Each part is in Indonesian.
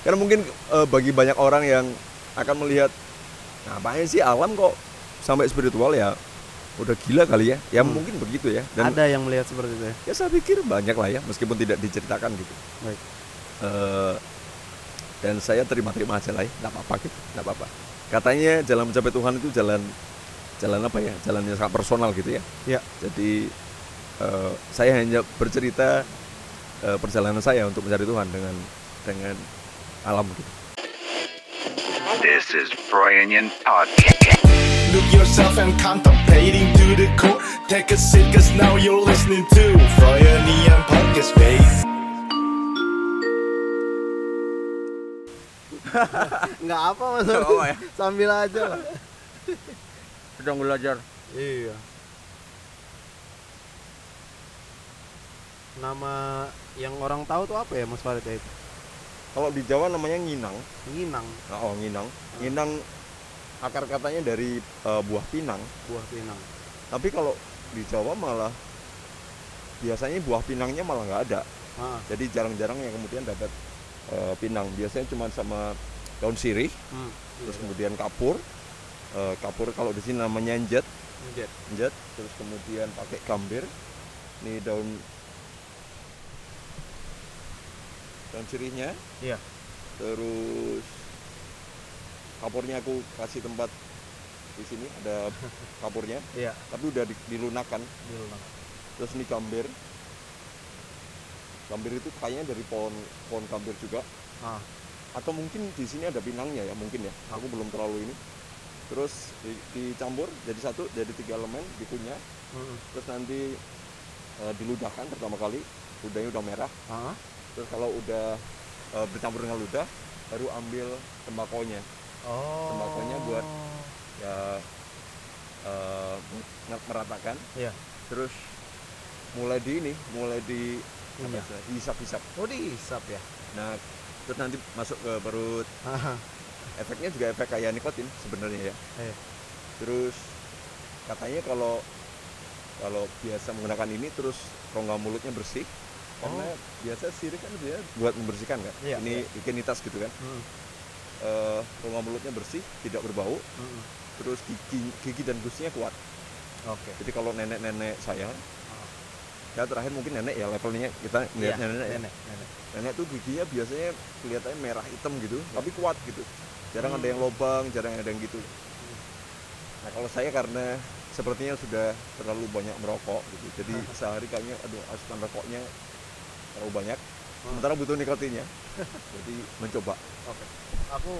karena mungkin eh, bagi banyak orang yang akan melihat ngapain sih alam kok sampai spiritual ya udah gila kali ya ya Hmm. mungkin begitu ya dan Ada yang melihat seperti itu ya. ya saya pikir banyak lah ya meskipun tidak diceritakan gitu Baik. Eh, dan saya terima-terima aja lah ya nggak apa-apa gitu nggak apa-apa katanya jalan mencapai Tuhan itu jalan jalan apa ya jalan yang sangat personal gitu ya Ya. jadi eh, saya hanya bercerita eh, perjalanan saya untuk mencari Tuhan dengan dengan alam gitu This is Brian Podcast. Look yourself and contemplating to the core. Take a seat, cause now you're listening to Froyonian Podcast, babe. Nggak apa mas. Nggak apa ya? Sambil aja lah. sedang belajar Iya. Nama yang orang tahu tuh apa ya Mas Farid ya itu? Kalau di Jawa namanya nginang. Nginang, oh nginang. Nginang akar katanya dari eh, buah pinang. Buah pinang. tapi kalau di Jawa malah biasanya buah pinangnya malah nggak ada. Ah, jadi jarang-jarang yang kemudian dapat eh, pinang. Biasanya cuma sama daun sirih hmm. terus kemudian kapur. Eh, kapur kalau di sini namanya njet. Jet. njet terus kemudian pakai gambir. Ini daun daun sirihnya Iya. terus kapurnya aku kasih tempat di sini ada kapurnya. Iya. tapi udah di- dilunakkan Diulang. terus ini gambir. Gambir itu kayaknya dari pohon pohon gambir juga. Ah, atau mungkin di sini ada pinangnya ya mungkin ya. Aku belum terlalu ini. Terus di- dicampur jadi satu jadi tiga elemen dikunyah hmm. terus nanti eh, diludahkan pertama kali ludahnya udah merah. Ah, terus kalau udah eh, bercampur dengan ludah baru ambil tembakonya Oh. Tembakonya buat ya nge- meratakan Iya. terus mulai di ini mulai di apa Kunyah. istilahnya, dihisap-hisap Oh dihisap ya. nah terus nanti masuk ke perut efeknya juga efek kayak nikotin sebenarnya ya Iya. terus katanya kalau kalau biasa menggunakan ini terus rongga mulutnya bersih karena biasa sirih kan dia buat membersihkan kan Oh. Iya, ini higienitas gitu kan Hmm. Eh, rongga mulutnya bersih tidak berbau hmm. terus gigi gigi dan gusinya kuat Oke. jadi kalau nenek-nenek saya ya terakhir mungkin nenek ya levelnya kita Iya, lihat nenek ya. nenek, nenek. nenek tuh giginya biasanya kelihatannya merah hitam gitu tapi kuat gitu jarang ada Hmm. yang lobang jarang ada yang gitu nah kalau saya karena sepertinya sudah terlalu banyak merokok gitu jadi sehari kayaknya aduh asupan rokoknya terlalu banyak sementara butuh nikotinnya jadi mencoba Oke. Aku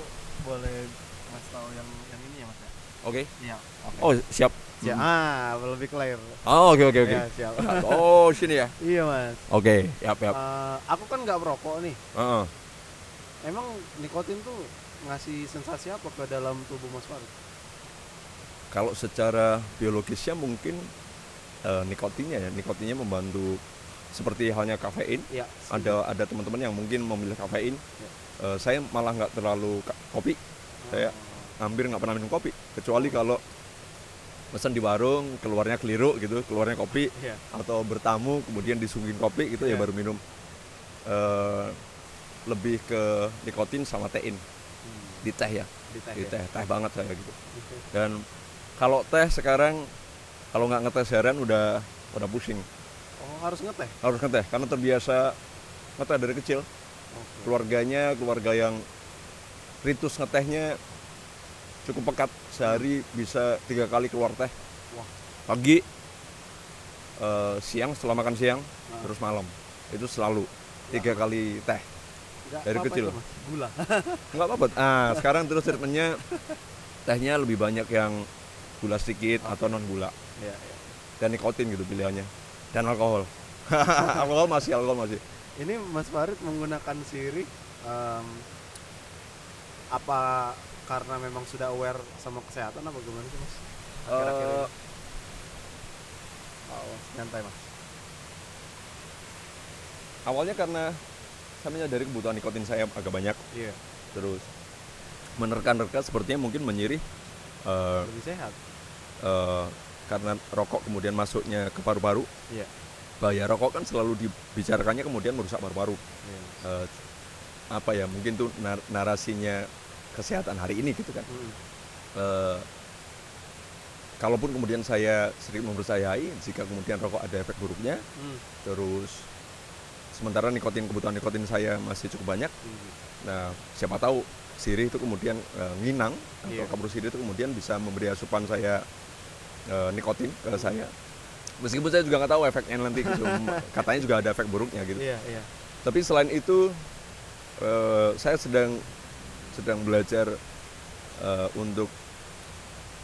boleh mas tahu yang yang ini ya mas ya? oke Iya. Oke. oh siap Ya, Hmm. ah, lebih clear. oh oke oke oke Ya, siap. oh sini ya iya mas. oke siap siap Eh, aku kan nggak merokok nih. Heeh. Emang nikotin tuh ngasih sensasi apa ke dalam tubuh Mas Farid? kalau secara biologisnya mungkin eh, nikotinnya ya nikotinnya membantu seperti halnya kafein Ya. ada ada teman-teman yang mungkin memilih kafein Ya. Eh, saya malah nggak terlalu kopi saya hampir nggak pernah minum kopi kecuali kalau pesan di warung keluarnya keliru gitu keluarnya kopi Iya. atau bertamu kemudian disuguhin kopi itu ya Iya. baru minum Eh, lebih ke nikotin sama tein Hmm, di teh ya di teh. di ya? teh teh banget saya gitu dan kalau teh sekarang kalau nggak ngetes heran udah udah pusing harus ngeteh. harus ngeteh karena terbiasa ngeteh dari kecil Oke. keluarganya keluarga yang ritus ngetehnya cukup pekat sehari bisa tiga kali keluar teh Wah. pagi eh, siang setelah makan siang Ah. terus malam itu selalu tiga kali teh Nggak dari apa-apa kecil. itu. Gula. nggak apa-apa ah sekarang terus treatmentnya tehnya lebih banyak yang gula sedikit atau non gula Iya, iya. dan nikotin gitu pilihannya dan alkohol alkohol masih alkohol masih Ini Mas Farid menggunakan sirih em, apa karena memang sudah aware sama kesehatan apa gimana sih Mas? Akhir-akhir Eh, ini. Oh, santai Mas. awalnya karena saya menyadari kebutuhan nikotin saya agak banyak Iya, terus menerka-nerka sepertinya mungkin menyirih eh, lebih sehat. eh, karena rokok kemudian masuknya ke paru-paru Iya. bahaya rokok kan selalu dibicarakannya kemudian merusak paru-paru Iya. Eh, apa ya mungkin tuh nar- narasinya kesehatan hari ini gitu kan Mm. Eh, kalaupun kemudian saya sering mempercayai jika kemudian rokok ada efek buruknya Mm. terus sementara nikotin kebutuhan nikotin saya masih cukup banyak Mm. nah siapa tahu sirih itu kemudian eh, nginang atau Iya. kabur sirih itu kemudian bisa memberi asupan saya eh, nikotin ke saya meskipun saya juga nggak tahu efeknya nanti gitu katanya juga ada efek buruknya gitu Iya, iya. tapi selain itu eh, saya sedang sedang belajar eh, untuk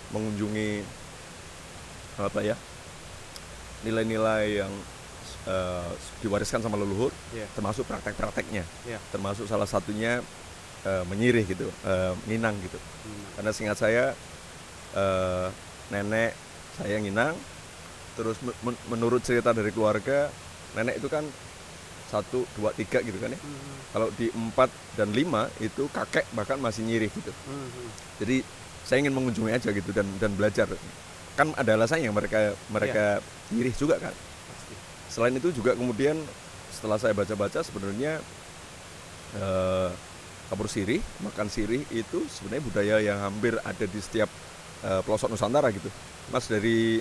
mengunjungi apa ya nilai-nilai yang eh, diwariskan sama leluhur Iya. termasuk praktek-prakteknya Iya. termasuk salah satunya eh, menyirih gitu eh, nginang gitu Mm. karena seingat saya eh, nenek saya nginang terus men- men- menurut cerita dari keluarga nenek itu kan satu dua tiga gitu kan ya Mm. kalau di empat dan lima itu kakek bahkan masih nyirih gitu Mm. jadi saya ingin mengunjungi aja gitu dan dan belajar kan ada alasannya mereka mereka nyirih juga kan Pasti. selain itu juga kemudian setelah saya baca-baca sebenarnya eh, kabur sirih makan sirih itu sebenarnya budaya yang hampir ada di setiap eh, pelosok Nusantara gitu mas dari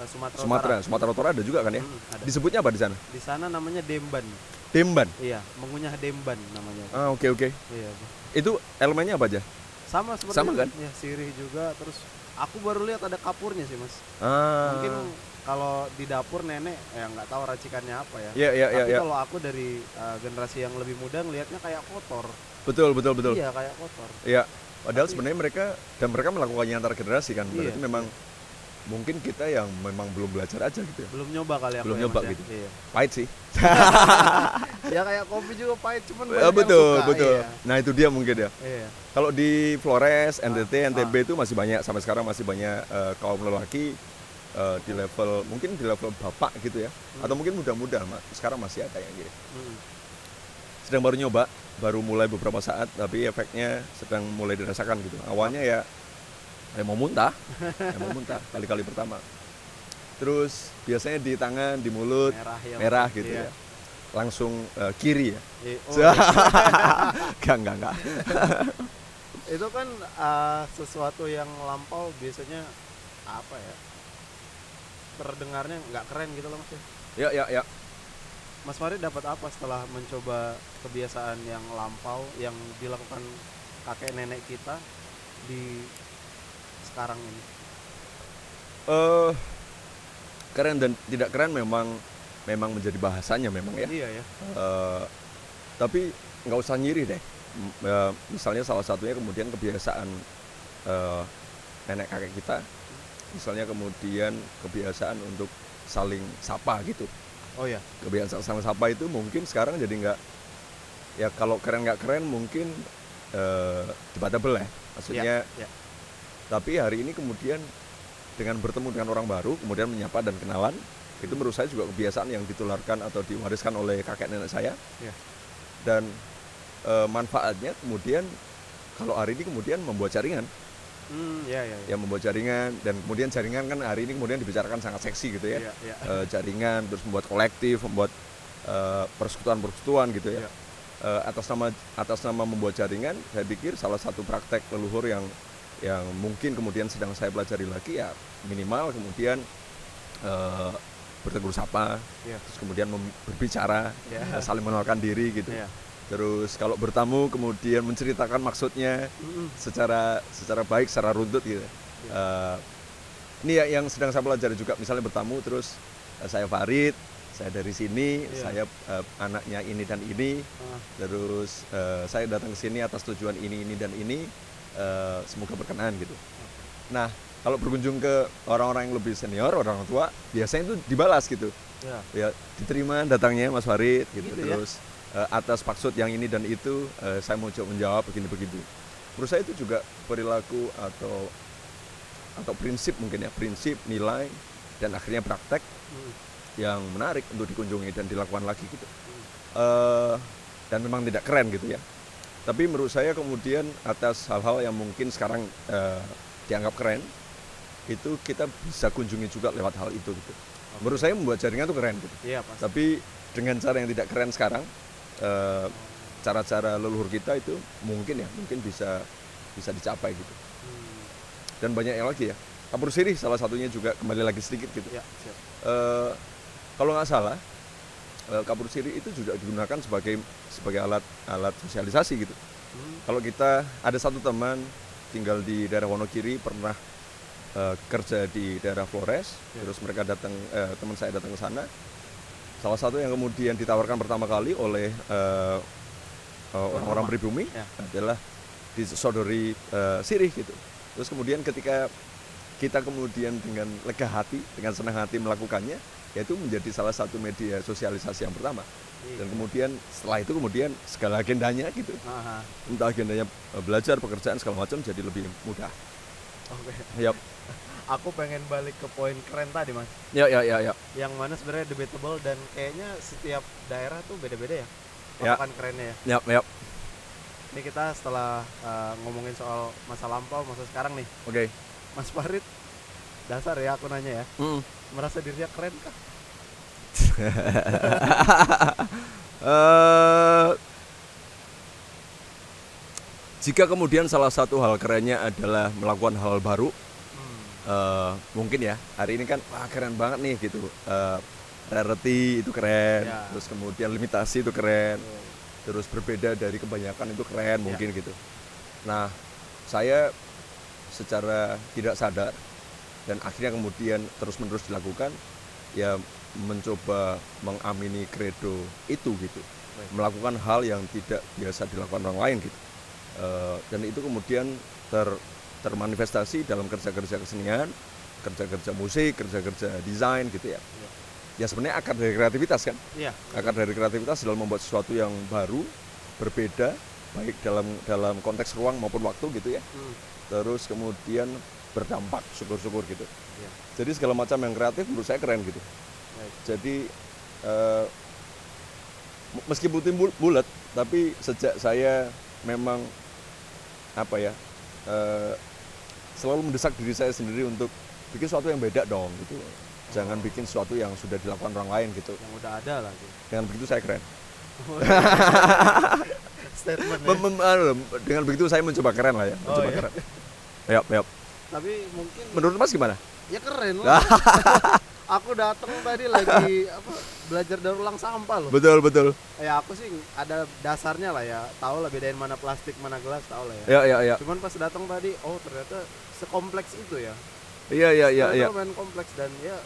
Eh, Sumatera. Sumatera Utara. Sumatera Utara ada juga kan ya Mm, ada. disebutnya apa di sana Di sana namanya demban. demban Iya, mengunyah demban namanya. ah oke oke Iya. Bu. itu elemennya apa aja Sama seperti Sama kan? Ya, sirih juga terus aku baru lihat ada kapurnya sih, Mas. ah Mungkin kalau di dapur nenek ya nggak tahu racikannya apa ya. ya ya ya, Tapi ya. kalau aku dari uh, generasi yang lebih muda ngelihatnya kayak kotor. betul betul betul Iya, kayak kotor. Iya, padahal Tapi- sebenarnya mereka dan mereka melakukannya antar generasi kan. Berarti Iya, memang mungkin kita yang memang belum belajar aja gitu ya. Belum nyoba kali aku Belum ya, nyoba ya. gitu. Iya. Pahit sih. ya kayak kopi juga pahit cuman banyak Eh, yang betul, suka, betul. Iya. Nah, itu dia mungkin ya. Iya. Kalau di Flores, NTT, Ah, NTB itu masih banyak sampai sekarang masih banyak eh, kaum lelaki eh, di level mungkin di level bapak gitu ya. Hmm. Atau mungkin muda-muda sekarang masih ada yang gitu. Mm. Sedang baru nyoba, baru mulai beberapa saat tapi efeknya sedang mulai dirasakan gitu. Awalnya ya ya mau muntah, ya mau muntah kali-kali pertama. Terus biasanya di tangan, di mulut merah ya merah gitu Iya. ya. Langsung eh, kiri ya. Iya. Oh, Enggak, enggak, enggak. itu kan uh, sesuatu yang lampau biasanya apa ya terdengarnya nggak keren gitu loh mas ya. Ya, ya, ya. Mas Farid dapat apa setelah mencoba kebiasaan yang lampau yang dilakukan kakek nenek kita di sekarang ini Eh keren dan tidak keren memang memang menjadi bahasanya memang ya. iya ya Eh, tapi nggak usah nyiri deh. M- eh, misalnya salah satunya kemudian kebiasaan eh, nenek kakek kita, misalnya kemudian kebiasaan untuk saling sapa gitu. Oh ya Kebiasaan saling sapa itu mungkin sekarang jadi nggak ya kalau keren nggak keren mungkin eh debatable ya. Maksudnya ya tapi hari ini kemudian dengan bertemu dengan orang baru kemudian menyapa dan kenalan itu menurut saya juga kebiasaan yang ditularkan atau diwariskan oleh kakek nenek saya Ya. dan e, manfaatnya kemudian kalau hari ini kemudian membuat jaringan hmm, ya ya ya ya membuat jaringan dan kemudian jaringan kan hari ini kemudian dibicarakan sangat seksi gitu ya Iya, iya. E, jaringan terus membuat kolektif membuat e, persekutuan-persekutuan gitu ya Iya. E, atas nama atas nama membuat jaringan saya pikir salah satu praktek leluhur yang yang mungkin kemudian sedang saya pelajari lagi ya minimal kemudian eh, bertegur sapa Iya. terus kemudian mem- berbicara eh, saling mengenalkan diri gitu Iya. Terus kalau bertamu kemudian menceritakan maksudnya Mm-mm. secara secara baik secara runtut gitu. Eh, ini ya yang sedang saya pelajari juga. Misalnya bertamu terus eh, saya Farid saya dari sini Iya. saya eh, anaknya ini dan ini. Ah, terus eh, saya datang ke sini atas tujuan ini ini dan ini eh, semoga berkenan gitu. Nah kalau berkunjung ke orang-orang yang lebih senior orang tua biasanya itu dibalas gitu. Ya. Ya diterima datangnya Mas Farid gitu, Gitu ya? terus. eh, atas maksud yang ini dan itu eh, saya mau coba menjawab begini begitu menurut saya itu juga perilaku atau atau prinsip mungkin ya prinsip nilai dan akhirnya praktek yang menarik untuk dikunjungi dan dilakukan lagi gitu. Eh, dan memang tidak keren gitu ya. Tapi menurut saya kemudian atas hal-hal yang mungkin sekarang eh, dianggap keren itu kita bisa kunjungi juga lewat hal itu gitu. Menurut saya membuat jaringan itu keren gitu. Iya pasti. Tapi dengan cara yang tidak keren sekarang eh, cara-cara leluhur kita itu mungkin ya mungkin bisa bisa dicapai gitu. Hmm, dan banyak yang lagi ya. Kapur sirih salah satunya juga kembali lagi sedikit gitu. Ya siap. Eh, kalau nggak salah eh, kapur sirih itu juga digunakan sebagai sebagai alat alat sosialisasi gitu. Hmm, kalau kita ada satu teman tinggal di daerah Wonogiri pernah eh, kerja di daerah Flores Ya. terus mereka datang eh, teman saya datang ke sana salah satu yang kemudian ditawarkan pertama kali oleh eh, eh, orang-orang pribumi Ya. adalah disodori eh, sirih gitu. Terus kemudian ketika kita kemudian dengan lega hati dengan senang hati melakukannya yaitu menjadi salah satu media sosialisasi yang pertama. Iya. dan kemudian setelah itu kemudian segala agendanya gitu. Aha, entah agendanya belajar pekerjaan segala macam jadi lebih mudah. Oke. Yap. aku pengen balik ke poin keren tadi mas. Ya ya ya ya yang mana sebenarnya debatable dan kayaknya setiap daerah tuh beda-beda ya Ya. patokan kerennya ya. Ya ya ini kita setelah uh, ngomongin soal masa lampau masa sekarang nih. Oke. Mas Farid dasar ya aku nanya ya. Mm. merasa dirinya keren kah? Eh, jika kemudian salah satu hal kerennya adalah melakukan hal baru eh, mungkin ya hari ini kan wah keren banget nih gitu Eh, rarity itu keren Ya. terus kemudian limitasi itu keren terus berbeda dari kebanyakan itu keren mungkin gitu. Nah, saya secara tidak sadar dan akhirnya kemudian terus-menerus dilakukan ya mencoba mengamini kredo itu gitu. Melakukan hal yang tidak biasa dilakukan orang lain gitu. Eh, dan itu kemudian ter termanifestasi dalam kerja-kerja kesenian, kerja-kerja musik, kerja-kerja desain gitu ya. Iya. Ya sebenarnya akar dari kreativitas kan iya akar dari kreativitas dalam membuat sesuatu yang baru berbeda baik dalam dalam konteks ruang maupun waktu gitu ya Hmm. terus kemudian berdampak syukur-syukur gitu Iya. jadi segala macam yang kreatif menurut saya keren gitu Baik. jadi m- meskipun timbul bulat tapi sejak saya memang apa ya eh, selalu mendesak diri saya sendiri untuk bikin sesuatu yang beda dong gitu jangan bikin sesuatu yang sudah dilakukan orang lain gitu. Yang udah ada lagi dengan begitu saya keren. Statement ya. Mem- anu, dengan begitu saya mencoba keren lah ya Oh, mencoba iya. keren. Yap yap. Tapi mungkin menurut mas gimana? Ya keren lah. Aku datang tadi lagi apa belajar daur ulang sampah loh. Betul betul. Ya aku sih ada dasarnya lah ya. Tahu lah bedain mana plastik mana gelas tahu lah ya. Ya ya ya. Cuman pas datang tadi oh ternyata sekompleks itu ya. Iya iya iya iya. main kompleks dan ya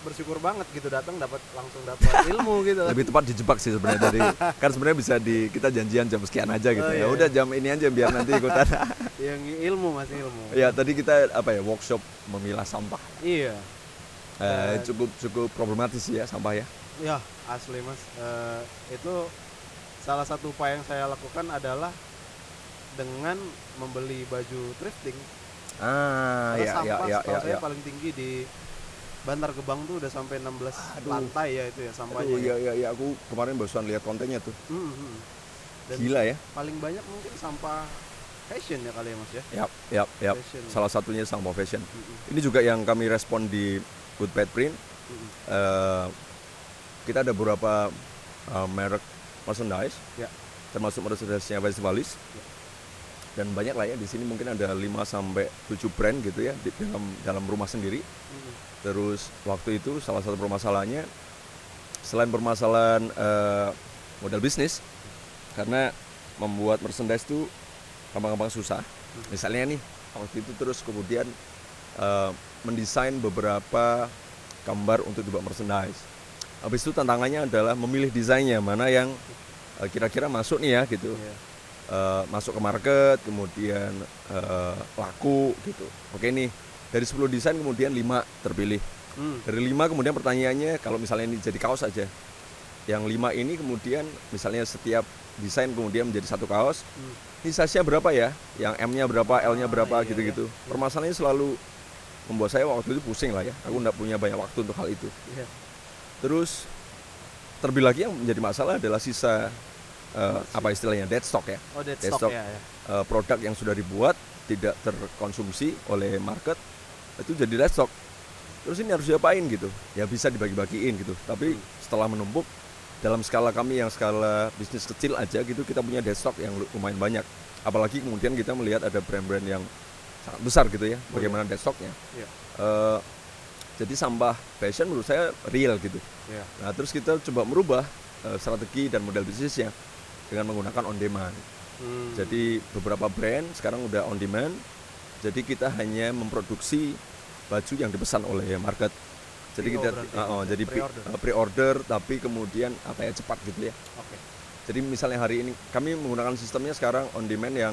bersyukur banget gitu datang dapat langsung dapat ilmu gitu. Lebih tepat dijebak sih sebenarnya dari kan sebenarnya bisa di kita janjian jam sekian aja gitu Oh, ya. iya. udah jam ini aja biar nanti ikutan. Yang ilmu mas ilmu. Ya tadi kita apa ya workshop memilah sampah. Iya. Eh, Dan- cukup cukup problematis ya sampah ya. Ya asli mas. Eh, itu salah satu upaya yang saya lakukan adalah dengan membeli baju thrifting ah karena ya ya sampah ya ya, saya ya. paling tinggi di Bantar Gebang tuh udah sampai 16 Aduh. lantai ya itu ya sampahnya Aduh, ya. iya iya iya aku kemarin barusan lihat kontennya tuh Hmm, hmm. Dan gila ya paling banyak mungkin sampah fashion ya kali ya mas ya yap yap yap Fashion. salah satunya sampah fashion Hmm, hmm, ini juga yang kami respon di Good Bad Print hmm. Eh, kita ada beberapa eh, merek merchandise Ya. termasuk merchandise-nya festivalis Ya. Dan banyak lah ya di sini mungkin ada 5 sampai 7 brand gitu ya di dalam dalam rumah sendiri. Hmm, terus waktu itu salah satu permasalahannya selain permasalahan eh, modal bisnis karena membuat merchandise itu gampang-gampang susah. Misalnya nih waktu itu terus kemudian eh, mendesain beberapa gambar untuk dibuat merchandise. Habis itu tantangannya adalah memilih desainnya mana yang eh, kira-kira masuk nih ya gitu. Iya. Eh, masuk ke market kemudian eh, laku gitu. Oke nih dari 10 desain kemudian 5 terpilih. Hmm, dari lima kemudian pertanyaannya kalau misalnya ini jadi kaos aja. Yang lima ini kemudian misalnya setiap desain kemudian menjadi satu kaos hmm. ini size-nya berapa ya? Yang M-nya berapa L-nya Ah, berapa iya, gitu-gitu. permasalahannya selalu membuat saya waktu itu pusing lah ya. Aku nggak punya banyak waktu untuk hal itu. Iya. terus terlebih lagi yang menjadi masalah adalah sisa eh, apa istilahnya dead stock ya. Oh dead Dead stock, stock. ya, ya. Eh, produk yang sudah dibuat tidak terkonsumsi oleh market itu jadi dead stock. Terus ini harus diapain gitu? Ya bisa dibagi-bagiin gitu. Tapi setelah menumpuk dalam skala kami yang skala bisnis kecil aja gitu kita punya dead stock yang lu- lumayan banyak. Apalagi kemudian kita melihat ada brand-brand yang sangat besar gitu ya bagaimana dead stocknya. Iya. Eh, jadi sampah fashion menurut saya real gitu. Iya. nah terus kita coba merubah eh, strategi dan model bisnisnya dengan menggunakan on demand Hmm. jadi beberapa brand sekarang udah on demand. Jadi kita hanya memproduksi baju yang dipesan oleh market. Jadi PO kita ah, oh, jadi pre-order. eh, pre-order tapi kemudian apa ya cepat gitu ya. Oke. Jadi misalnya hari ini kami menggunakan sistemnya sekarang on demand yang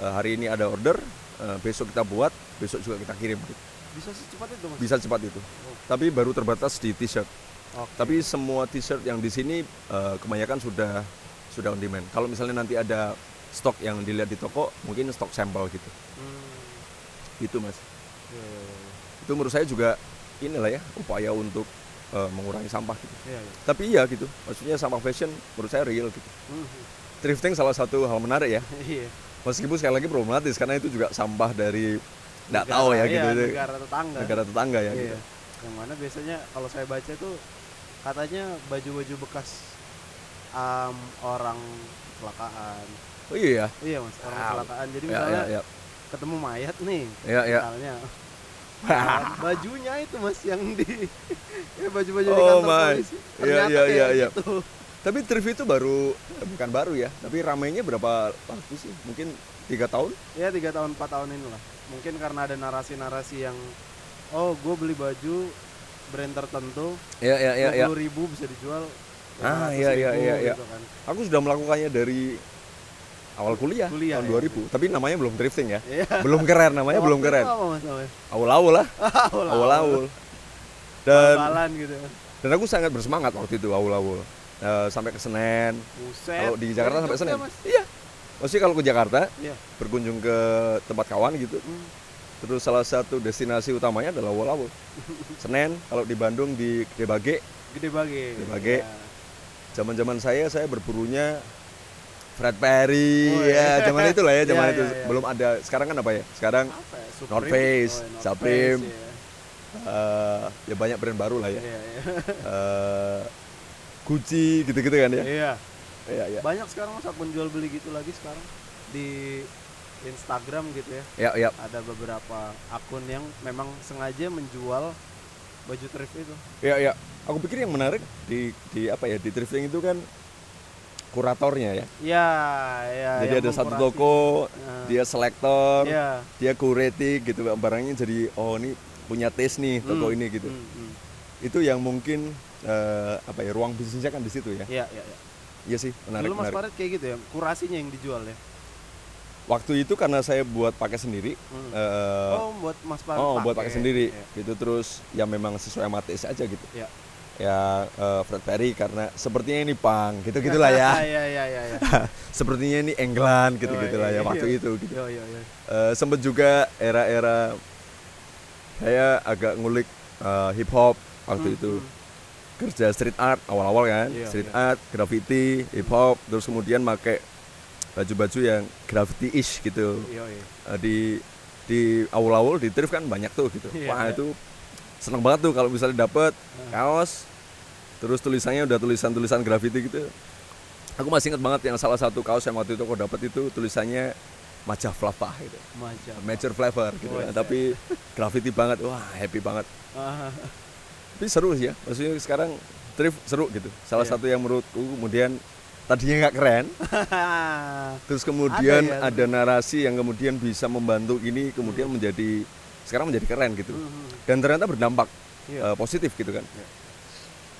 eh, hari ini ada order, eh, besok kita buat, besok juga kita kirim. gitu. Bisa secepat itu mas? Bisa cepat itu. Oh. Tapi baru terbatas di t-shirt. Oke. Tapi semua t-shirt yang di sini eh, kebanyakan sudah sudah on demand. Kalau misalnya nanti ada stok yang dilihat di toko, mungkin stok sampel gitu. Hmm. Itu mas. Iya, iya, iya. Itu menurut saya juga inilah ya upaya untuk eh, mengurangi sampah gitu. Iya, iya. Tapi iya gitu. Maksudnya sampah fashion menurut saya real gitu. Hmm. Thrifting salah satu hal menarik ya. Iya. Meskipun sekali lagi problematis karena itu juga sampah dari nggak tahu ya gitu. iya, itu negara tetangga. negara tetangga ya Iya. gitu. Yang mana biasanya kalau saya baca tuh katanya baju-baju bekas am, orang kecelakaan. Oh iya ya. Iya mas, orang Wow. kecelakaan. Jadi Ya, misalnya ya, ya. ketemu mayat nih, Ya, ya. misalnya. Nah, bajunya itu mas yang di ya, baju-baju di Oh, kantor my. polisi. Iya, Ternyata iya, kayak iya, iya. gitu. Tapi thrift itu baru eh, bukan baru ya, tapi ramainya berapa waktu sih? Mungkin tiga tahun? Ya tiga tahun empat tahun inilah. Mungkin karena ada narasi-narasi yang oh gue beli baju brand tertentu Ya ya ya ya. dua ribu bisa dijual Ah, 500.000 iya, iya, iya, iya. gitu kan. Aku sudah melakukannya dari awal kuliah, Kuliah, tahun ya. 2000. Tapi namanya belum drifting ya. Iya. Belum keren namanya belum Waktu itu keren. Awal-awal lah, Awal-awal. Dan gitu. dan aku sangat bersemangat waktu itu awal-awal. Eh, sampai ke Senen. Kalau di Jakarta sampai Senen. Mas. Iya. Maksudnya kalau ke Jakarta Iya. berkunjung ke tempat kawan gitu. Hmm. Terus salah satu destinasi utamanya adalah awal-awal. Senen, kalau di Bandung di Gede Bage, Gede bage. Gede Bage. Iya. zaman-zaman saya saya berburunya Fred Perry Oh, ya iya. zaman itu lah ya zaman Iya, itu iya, iya. belum ada sekarang kan apa ya sekarang Apa ya? Supreme? North Face, Oh, iya, North Supreme. Face, iya. eh, ya banyak brand baru lah ya Iya, iya. Eh, Gucci gitu-gitu kan ya Iya. Iya, iya. Banyak sekarang mas akun jual beli gitu lagi sekarang di Instagram gitu ya. Ya, ya. Ada beberapa akun yang memang sengaja menjual baju thrift itu. Ya, ya. Aku pikir yang menarik di di apa ya di thrifting itu kan kuratornya ya. Ya, ya. Jadi ada satu toko, Nah, dia selektor, Iya. dia curating gitu barangnya jadi oh ini punya taste nih toko Hmm, ini gitu. hmm, hmm. Itu yang mungkin eh, apa ya ruang bisnisnya kan di situ ya. Iya, iya, iya. Iya sih, menarik Dulu Mas menarik. Farid kayak gitu ya, kurasinya yang dijual ya. Waktu itu karena saya buat pakai sendiri, Hmm. eh, oh, buat Mas oh buat pakai sendiri, Iya. gitu terus ya memang sesuai taste aja gitu. Iya. Ya eh, Fred Perry karena sepertinya ini punk, gitu gitulah ya. Iya, iya, iya, iya. Sepertinya ini England, gitu Oh, gitulah iya, ya waktu iya. itu. Gitu. Iya, iya, iya. Eh, sempet juga era-era saya agak ngulik eh, hip hop waktu Hmm, itu hmm. kerja street art awal-awal kan, Iya, street iya. art, graffiti, hip hop, terus kemudian make baju-baju yang graffiti ish gitu. Iya, iya. Eh, di di awal-awal di thrift kan banyak tuh gitu. Iya, Wah, iya. itu seneng banget tuh kalau misalnya dapet kaos terus tulisannya udah tulisan-tulisan graffiti gitu. Aku masih inget banget yang salah satu kaos yang waktu itu aku dapat itu tulisannya Majah Flava gitu. Macam. Major flavor gitu. Oh, iya. Tapi graffiti banget. Wah, happy banget. Ah, Tapi seru sih ya. Maksudnya sekarang thrift seru gitu. Salah Iya. satu yang menurutku kemudian tadinya nggak keren, terus kemudian Ada ada, ya. narasi yang kemudian bisa membantu ini kemudian menjadi sekarang menjadi keren gitu. Mhm. Dan ternyata berdampak Iya. eh, positif gitu kan. Iya.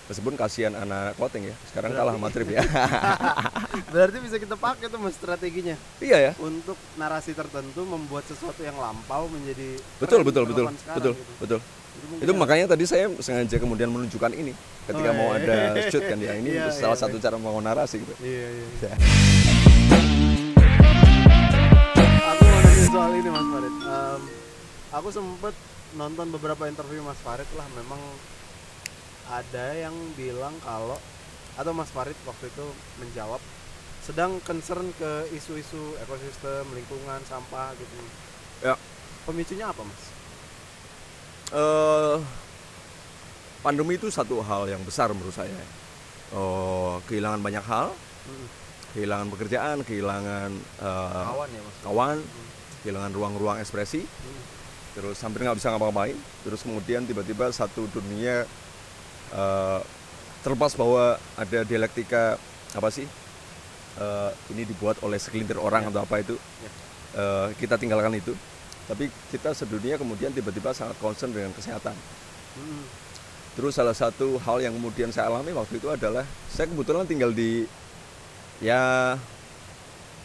Meskipun kasihan anak clothing ya. Sekarang Berarti- kalah sama thrift ya. Berarti bisa kita pakai tuh mas strateginya iya ya. untuk narasi tertentu membuat sesuatu yang lampau menjadi Betul betul betul. relevan sekarang Betul gitu. betul. Itu ya- makanya tadi saya sengaja kemudian menunjukkan ini ketika Oh, mau iya. ada shoot kan ya. Ini Iya, salah iya, satu iya. cara membangun narasi gitu. Iya iya. Ya. Aku mau nanya soal ini Mas Farid. Em, aku sempet nonton beberapa interview Mas Farid lah. Memang ada yang bilang kalau atau Mas Farid waktu itu menjawab sedang concern ke isu-isu ekosistem, lingkungan, sampah gitu. Ya. Pemicunya apa Mas? Eh pandemi itu satu hal yang besar menurut saya. oh, kehilangan banyak hal, Mm. kehilangan pekerjaan, kehilangan eh, kawan ya kawan, Mm. kehilangan ruang-ruang ekspresi, Mm. terus hampir nggak bisa ngapa-ngapain, terus kemudian tiba-tiba satu dunia eh, terlepas bahwa ada dialektika apa sih? Eh, ini dibuat oleh segelintir orang Ya. atau apa itu, Ya. eh, kita tinggalkan itu. Tapi kita sedunia kemudian tiba-tiba sangat concern dengan kesehatan. Mm. Terus salah satu hal yang kemudian saya alami waktu itu adalah saya kebetulan tinggal di ya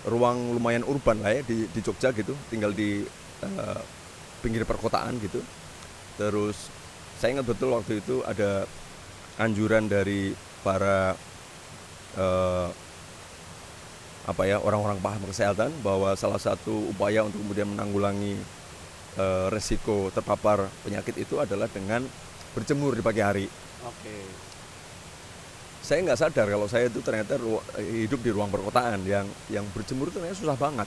ruang lumayan urban lah ya di, di Jogja gitu, tinggal di eh, pinggir perkotaan gitu. Terus saya ingat betul waktu itu ada anjuran dari para eh, apa ya orang-orang paham kesehatan bahwa salah satu upaya untuk kemudian menanggulangi eh, resiko terpapar penyakit itu adalah dengan berjemur di pagi hari. oke Saya nggak sadar kalau saya itu ternyata ru- hidup di ruang perkotaan yang yang berjemur itu ternyata susah banget.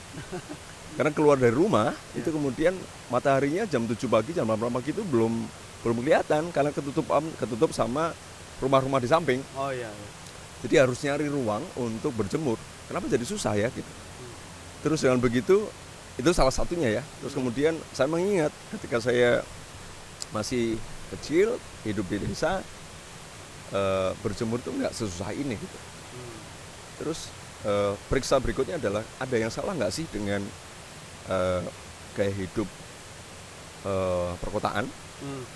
Karena keluar dari rumah itu kemudian mataharinya jam 7 pagi jam 8 pagi itu belum belum kelihatan karena ketutup ketutup sama rumah-rumah di samping. oh iya iya. Jadi harus nyari ruang untuk berjemur. Kenapa jadi susah ya gitu. Terus dengan begitu itu salah satunya ya. Terus kemudian saya mengingat ketika saya masih kecil hidup di desa eh, berjemur tuh nggak sesusah ini gitu. Mm. Terus eh, periksa berikutnya adalah ada yang salah nggak sih dengan eh, gaya hidup eh, perkotaan Mm.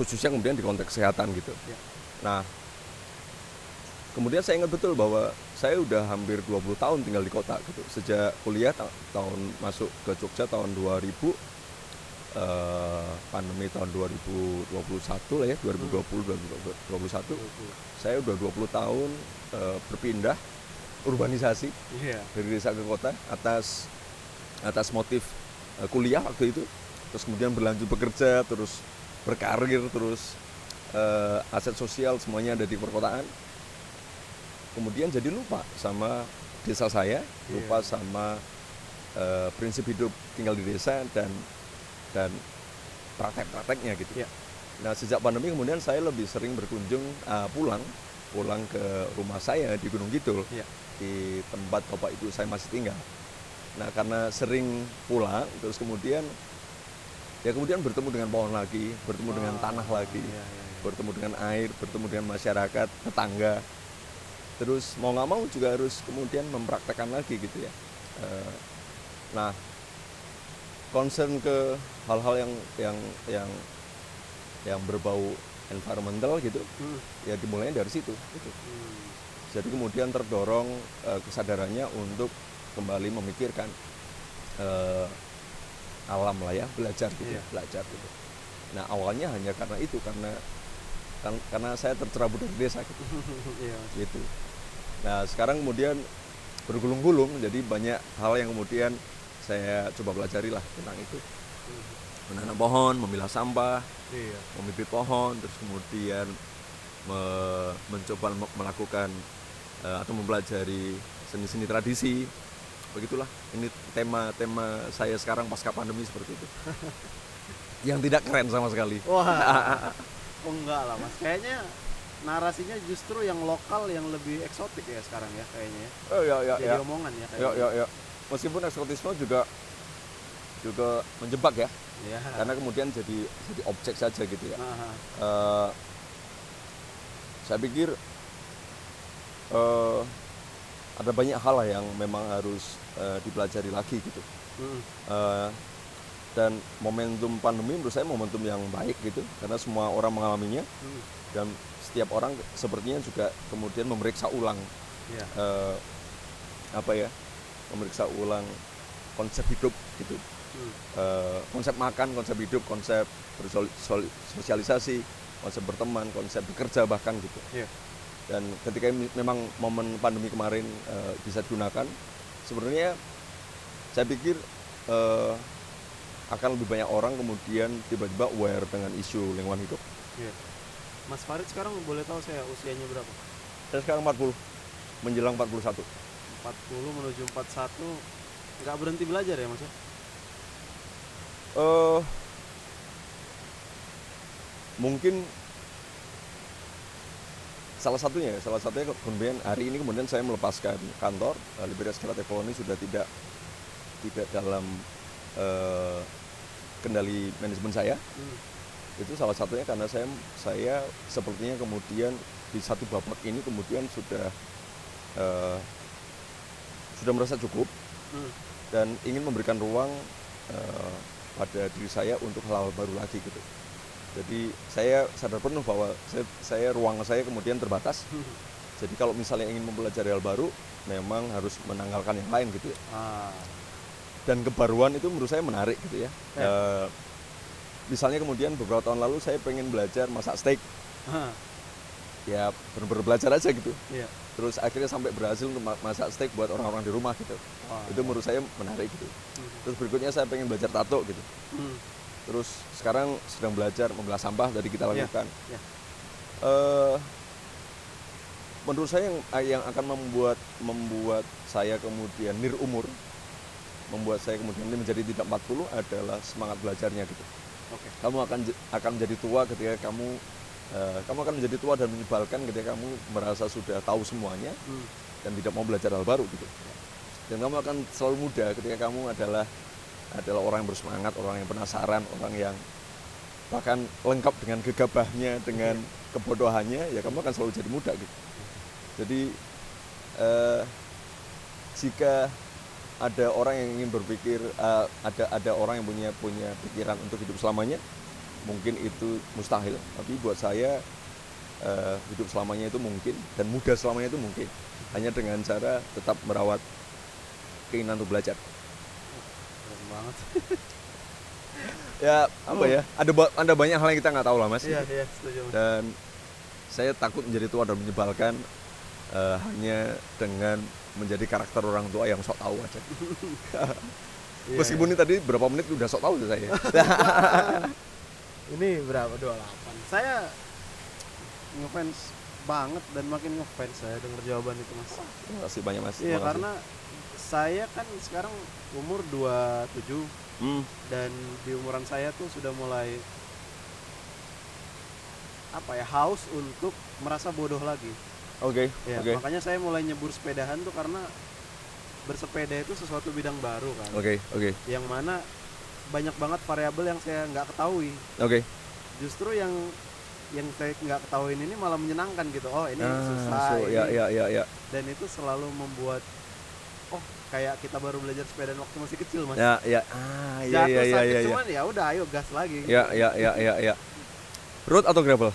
khususnya kemudian di konteks kesehatan gitu. Ya. Nah, kemudian saya ingat betul bahwa saya udah hampir 20 tahun tinggal di kota gitu. Sejak kuliah ta- tahun masuk ke Jogja tahun 2000 eh, pandemi tahun 2021 lah ya, 2020 2021 saya udah 20 tahun eh, berpindah urbanisasi iya. dari desa ke kota atas atas motif eh, kuliah waktu itu. Terus kemudian berlanjut bekerja terus berkarir terus eh, aset sosial semuanya ada di perkotaan kemudian jadi lupa sama desa saya lupa sama eh, prinsip hidup tinggal di desa dan dan praktek-prakteknya gitu Iya. nah sejak pandemi kemudian saya lebih sering berkunjung eh, pulang pulang ke rumah saya di Gunung Kidul Iya. di tempat bapak ibu saya masih tinggal. Nah karena sering pulang, terus kemudian ya kemudian bertemu dengan pohon lagi, bertemu dengan tanah lagi, iya, iya, iya. bertemu dengan air, bertemu dengan masyarakat, tetangga. Terus mau nggak mau juga harus kemudian mempraktekkan lagi gitu ya. Eh, nah concern ke hal-hal yang yang yang yang berbau environmental gitu, Mm. ya dimulainya dari situ. Gitu. Mm. Jadi kemudian terdorong eh, kesadarannya untuk kembali memikirkan eh, alam lah ya, belajar gitu, Iya. belajar gitu. Nah awalnya hanya karena itu, karena kan, karena saya tercerabut dari desa gitu. Mas. gitu. Nah sekarang kemudian bergulung-gulung, jadi banyak hal yang kemudian saya coba pelajari lah tentang itu. Menanam pohon, memilah sampah, iya. membibit pohon terus kemudian me- mencoba me- melakukan eh, atau mempelajari seni-seni tradisi. Begitulah. Ini tema-tema saya sekarang pasca pandemi seperti itu. Yang tidak keren sama sekali. Wah. Oh, enggak lah mas. Kayaknya narasinya justru yang lokal yang lebih eksotik ya sekarang ya kayaknya ya. oh ya ya jadi ya. omongan ya ya kayaknya. ya. Ya meskipun eksotisme juga juga menjebak ya. Ya. Karena kemudian jadi jadi objek saja gitu ya. Aha. Eh, saya pikir eh, ada banyak hal lah yang memang harus eh, dipelajari lagi gitu. Mm. Eh, dan momentum pandemi menurut saya momentum yang baik gitu. Karena semua orang mengalaminya. Mm. dan setiap orang sepertinya juga kemudian memeriksa ulang Iya. eh, apa ya memeriksa ulang konsep hidup gitu Mm. Eh, konsep makan, konsep hidup, konsep bersosialisasi, konsep berteman, konsep bekerja bahkan gitu. Iya. Dan ketika memang momen pandemi kemarin eh, bisa digunakan, sebenarnya saya pikir eh, akan lebih banyak orang kemudian tiba-tiba aware dengan isu lingkungan hidup. Iya. Mas Farid sekarang boleh tahu saya usianya berapa? Saya sekarang 40, menjelang 41. 40 menuju 41 nggak berhenti belajar ya mas ya? eh mungkin salah satunya ya, salah satunya kemudian hari ini kemudian saya melepaskan kantor uh, Libertas Creative Colony sudah tidak tidak dalam eh, kendali manajemen saya Hmm. Itu salah satunya karena saya saya sepertinya kemudian di satu babak ini kemudian sudah eh, sudah merasa cukup Hmm. dan ingin memberikan ruang eh, pada diri saya untuk hal-hal baru lagi gitu. Jadi saya sadar penuh bahwa saya, saya ruang saya kemudian terbatas. Jadi kalau misalnya ingin mempelajari hal baru, memang harus menanggalkan yang lain gitu ya. Ah. Dan kebaruan itu menurut saya menarik gitu ya. Ya. Eh, misalnya kemudian beberapa tahun lalu saya pengen belajar masak steak, Hah, ya benar-benar belajar aja gitu. Iya. Terus akhirnya sampai berhasil untuk ma- masak steak buat orang-orang di rumah gitu. Wah, Itu menurut saya menarik gitu. Hmm. Terus berikutnya saya pengen belajar tato gitu. Hmm. Terus sekarang sedang belajar memilah sampah dari kita Iya, lakukan. iya. Eh, menurut saya yang yang akan membuat membuat saya kemudian nir umur, membuat saya kemudian ini menjadi tidak 40 adalah semangat belajarnya gitu. Oke. Kamu akan akan menjadi tua ketika kamu eh, kamu akan menjadi tua dan menyebalkan ketika kamu merasa sudah tahu semuanya Hmm. dan tidak mau belajar hal baru gitu. Dan kamu akan selalu muda ketika kamu adalah adalah orang yang bersemangat, orang yang penasaran, orang yang bahkan lengkap dengan gegabahnya, dengan kebodohannya, ya kamu akan selalu jadi muda gitu. Jadi eh, jika ada orang yang ingin berpikir, eh, ada ada orang yang punya punya pikiran untuk hidup selamanya, mungkin itu mustahil. Tapi buat saya eh, hidup selamanya itu mungkin dan muda selamanya itu mungkin hanya dengan cara tetap merawat keinginan untuk belajar. Keren banget. Ya apa ya? Ada ada banyak hal yang kita nggak tahu lah mas. Iya, iya, setuju. Dan saya takut menjadi tua dan menyebalkan eh, hanya dengan menjadi karakter orang tua yang sok tahu aja. Iya, Meskipun ini tadi berapa menit udah sok tahu tuh saya. Ini berapa? 28. Saya ngefans banget dan makin ngefans saya dengar jawaban itu, Mas. Terima kasih banyak mas. Iya, karena saya kan sekarang umur 27 Hmm, dan di umuran saya tuh sudah mulai apa ya haus untuk merasa bodoh lagi. Oke, Ya, oke, makanya saya mulai nyebur sepedahan tuh karena bersepeda itu sesuatu bidang baru kan. oke, oke, Yang mana banyak banget variabel yang saya nggak ketahui. oke. Justru yang yang saya nggak ketahuin ini malah menyenangkan gitu. Oh ini susah. Ah, so, ini. ya, ya, ya, ya, Dan itu selalu membuat oh kayak kita baru belajar sepeda waktu masih kecil mas. ya, ya, ah, ya, Jatuh ya, ya, sakit ya, ya, cuman ya udah ayo gas lagi. ya, ya, ya, ya, ya. Road atau gravel?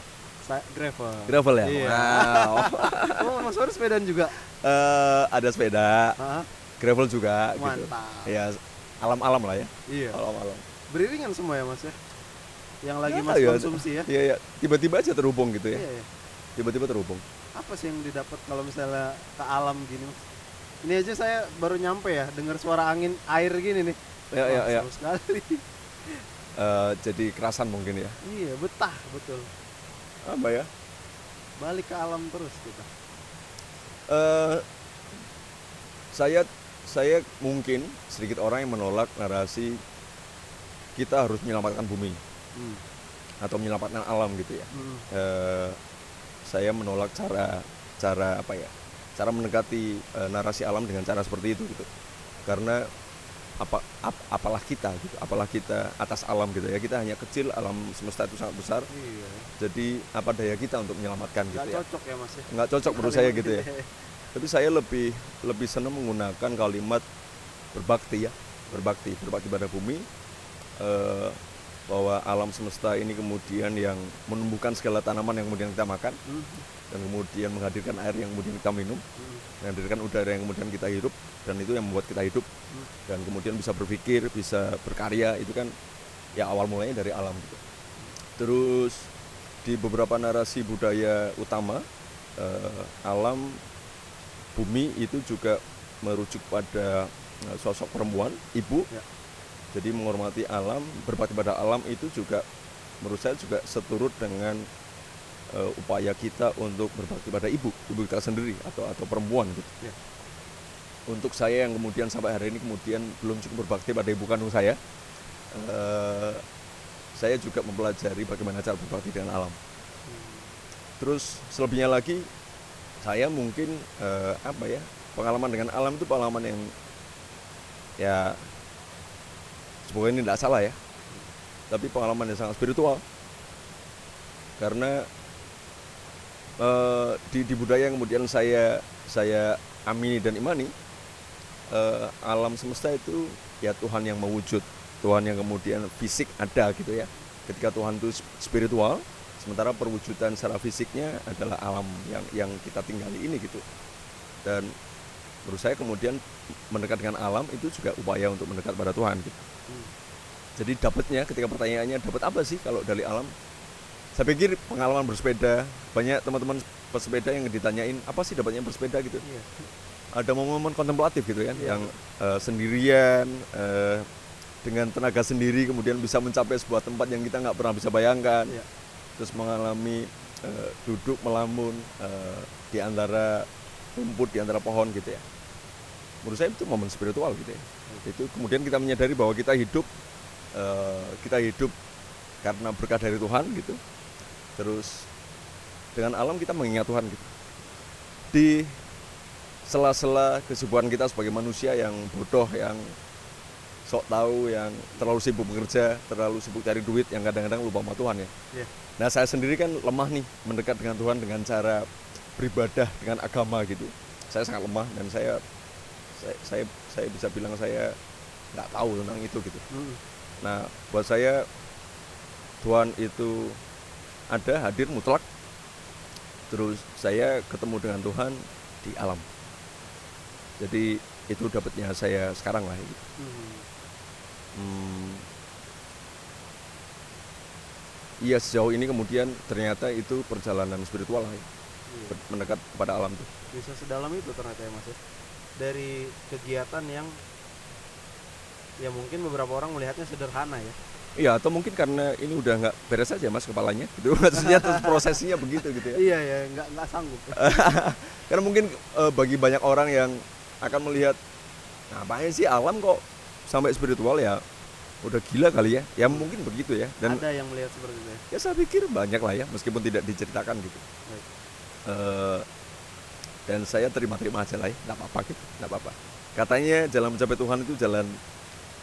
Sa- gravel. Gravel ya. Iya. Wow. Oh mas Faris sepedaan juga. Eh, ada sepeda, Hah? gravel juga gitu. Mantap. Ya, alam-alam lah ya. Iya. Alam-alam. Beriringan semua ya mas ya. Yang lagi Ya, mas ya. konsumsi ya. Iya, ya. Tiba-tiba aja terhubung gitu ya. Iya, iya. Tiba-tiba terhubung. Apa sih yang didapat kalau misalnya ke alam gini mas? Ini aja saya baru nyampe ya, dengar suara angin air gini nih. Ya, ya, Wah, ya. seru sekali. Eh, jadi kerasan mungkin ya. iya, betah betul. Apa ya? Balik ke alam terus kita. Eh, saya saya mungkin sedikit orang yang menolak narasi kita harus menyelamatkan bumi Hmm. atau menyelamatkan alam gitu ya. Hmm. Eh, saya menolak cara cara apa ya? Cara mendekati eh, narasi alam dengan cara seperti itu gitu. Karena apa ap- apalah kita gitu, apalah kita atas alam gitu ya. Kita hanya kecil, alam semesta itu sangat besar. Iya. Jadi apa daya kita untuk menyelamatkan Gak gitu ya. cocok ya mas ya. Nggak cocok menurut saya gitu ya. Tapi saya lebih lebih senang menggunakan kalimat berbakti ya, berbakti, berbakti pada bumi. eh, bahwa alam semesta ini kemudian yang menumbuhkan segala tanaman yang kemudian kita makan Hmm. dan kemudian menghadirkan air yang kemudian kita minum, Hmm. menghadirkan udara yang kemudian kita hidup dan itu yang membuat kita hidup dan kemudian bisa berpikir, bisa berkarya itu kan ya awal mulanya dari alam gitu. Terus di beberapa narasi budaya utama eh, alam bumi itu juga merujuk pada eh, sosok perempuan, ibu. Ya. Jadi menghormati alam, berbakti pada alam itu juga menurut saya juga seturut dengan eh, upaya kita untuk berbakti pada ibu, ibu kita sendiri atau atau perempuan gitu. Ya. Untuk saya yang kemudian sampai hari ini kemudian belum cukup berbakti pada ibu kandung saya, eh, saya juga mempelajari bagaimana cara berbakti dengan alam. terus selebihnya lagi saya mungkin eh, apa ya pengalaman dengan alam itu pengalaman yang ya semoga ini tidak salah ya. Tapi pengalaman yang sangat spiritual. Karena eh, di, di budaya yang kemudian saya saya amini dan imani eh, alam semesta itu ya Tuhan yang mewujud. Tuhan yang kemudian fisik ada gitu ya. Ketika Tuhan itu sp- spiritual sementara perwujudan secara fisiknya adalah alam yang yang kita tinggali ini gitu. Dan menurut saya kemudian mendekat dengan alam itu juga upaya untuk mendekat pada Tuhan gitu. jadi dapatnya ketika pertanyaannya dapat apa sih kalau dari alam saya pikir pengalaman bersepeda banyak teman-teman pesepeda yang ditanyain apa sih dapatnya bersepeda gitu Iya. ada momen-momen kontemplatif gitu kan Iya. yang eh, sendirian eh, dengan tenaga sendiri kemudian bisa mencapai sebuah tempat yang kita nggak pernah bisa bayangkan Iya. terus mengalami eh, duduk melamun eh, di antara rumput di antara pohon gitu ya. Menurut saya itu momen spiritual gitu ya. Itu kemudian kita menyadari bahwa kita hidup eh, kita hidup karena berkah dari Tuhan gitu. Terus dengan alam kita mengingat Tuhan gitu. Di sela-sela kesibukan kita sebagai manusia yang bodoh yang sok tahu yang terlalu sibuk bekerja terlalu sibuk cari duit yang kadang-kadang lupa sama Tuhan ya. Iya. nah saya sendiri kan lemah nih mendekat dengan Tuhan dengan cara beribadah dengan agama gitu saya sangat lemah dan saya saya saya, saya bisa bilang saya nggak tahu tentang itu gitu Mm. Nah, buat saya Tuhan itu ada hadir mutlak. Terus saya ketemu dengan Tuhan di alam. Jadi itu dapatnya saya sekarang lah. gitu. Mm. Hmm, iya sejauh ini kemudian ternyata itu perjalanan spiritual lah, ya, Iya. mendekat kepada alam tuh. bisa sedalam itu ternyata ya mas ya dari kegiatan yang ya mungkin beberapa orang melihatnya sederhana ya Iya, atau mungkin karena ini udah nggak beres aja mas kepalanya, gitu. Maksudnya terus prosesnya begitu gitu ya. iya ya nggak nggak sanggup Karena mungkin eh, bagi banyak orang yang akan melihat ngapain sih alam kok sampai spiritual ya udah gila kali ya. Ya mungkin begitu ya. Dan ada yang melihat seperti itu ya ya saya pikir banyak lah ya meskipun tidak diceritakan gitu. Baik. Eh, dan saya terima-terima aja lah ya, nggak apa-apa gitu, nggak apa-apa. Katanya jalan mencapai Tuhan itu jalan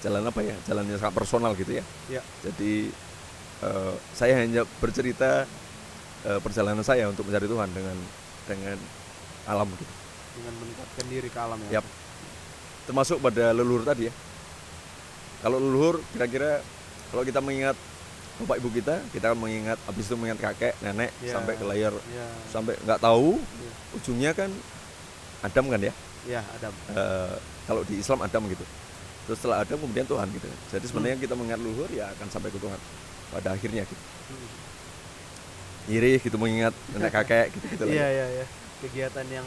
jalan apa ya? Jalan yang sangat personal gitu ya. ya Jadi eh, saya hanya bercerita eh, perjalanan saya untuk mencari Tuhan dengan dengan alam gitu. dengan meningkatkan diri ke alam ya Yap. Termasuk pada leluhur tadi ya. Kalau leluhur kira-kira kalau kita mengingat bapak ibu kita, kita akan mengingat habis itu mengingat kakek, nenek Ya. sampai ke layar ya sampai nggak tahu Iya. ujungnya kan Adam kan ya. ya ada Eh, kalau di Islam Adam gitu. Terus setelah Adam kemudian Tuhan gitu. Jadi Hmm. sebenarnya kita mengingat leluhur ya akan sampai ke Tuhan pada akhirnya gitu. Mm. Iri gitu mengingat nenek kakek gitu gitu iya iya iya kegiatan yang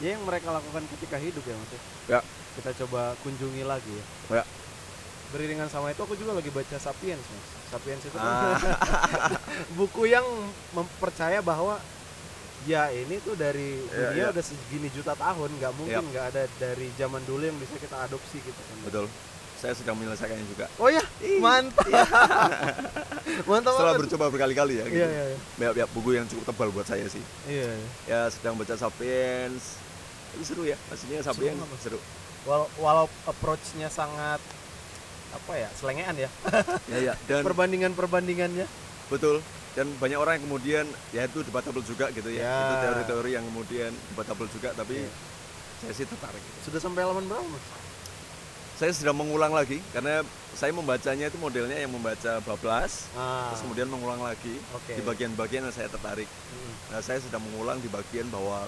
ya yang mereka lakukan ketika hidup ya mas ya Ya. kita coba kunjungi lagi ya Ya. Beriringan sama itu aku juga lagi baca Sapiens mas Sapiens itu kan Ah. buku yang mempercaya bahwa ya ini tuh dari Ya, dunia ya. udah segini juta tahun nggak mungkin Ya. nggak ada dari zaman dulu yang bisa kita adopsi gitu kan Betul. Saya sedang menyelesaikannya juga. oh ya mantap mantap Setelah banget. bercoba berkali-kali ya gitu. iya iya iya. Ya, ya, buku yang cukup tebal buat saya sih. iya iya. Ya sedang baca Sapiens. Itu seru ya, maksudnya Sapiens banget. seru. Wal- walau approach-nya sangat apa ya selengean ya Ya ya, dan perbandingan perbandingannya betul. Dan banyak orang yang kemudian ya itu debatable juga gitu ya. Ya. Itu teori-teori yang kemudian debatable juga tapi Iya. saya sih tertarik. gitu. sudah sampai halaman berapa mas? Saya sedang mengulang lagi karena saya membacanya itu modelnya yang membaca bablas Ah, terus kemudian mengulang lagi Oke. di bagian-bagian yang saya tertarik. mm, Nah, saya sedang mengulang di bagian bahwa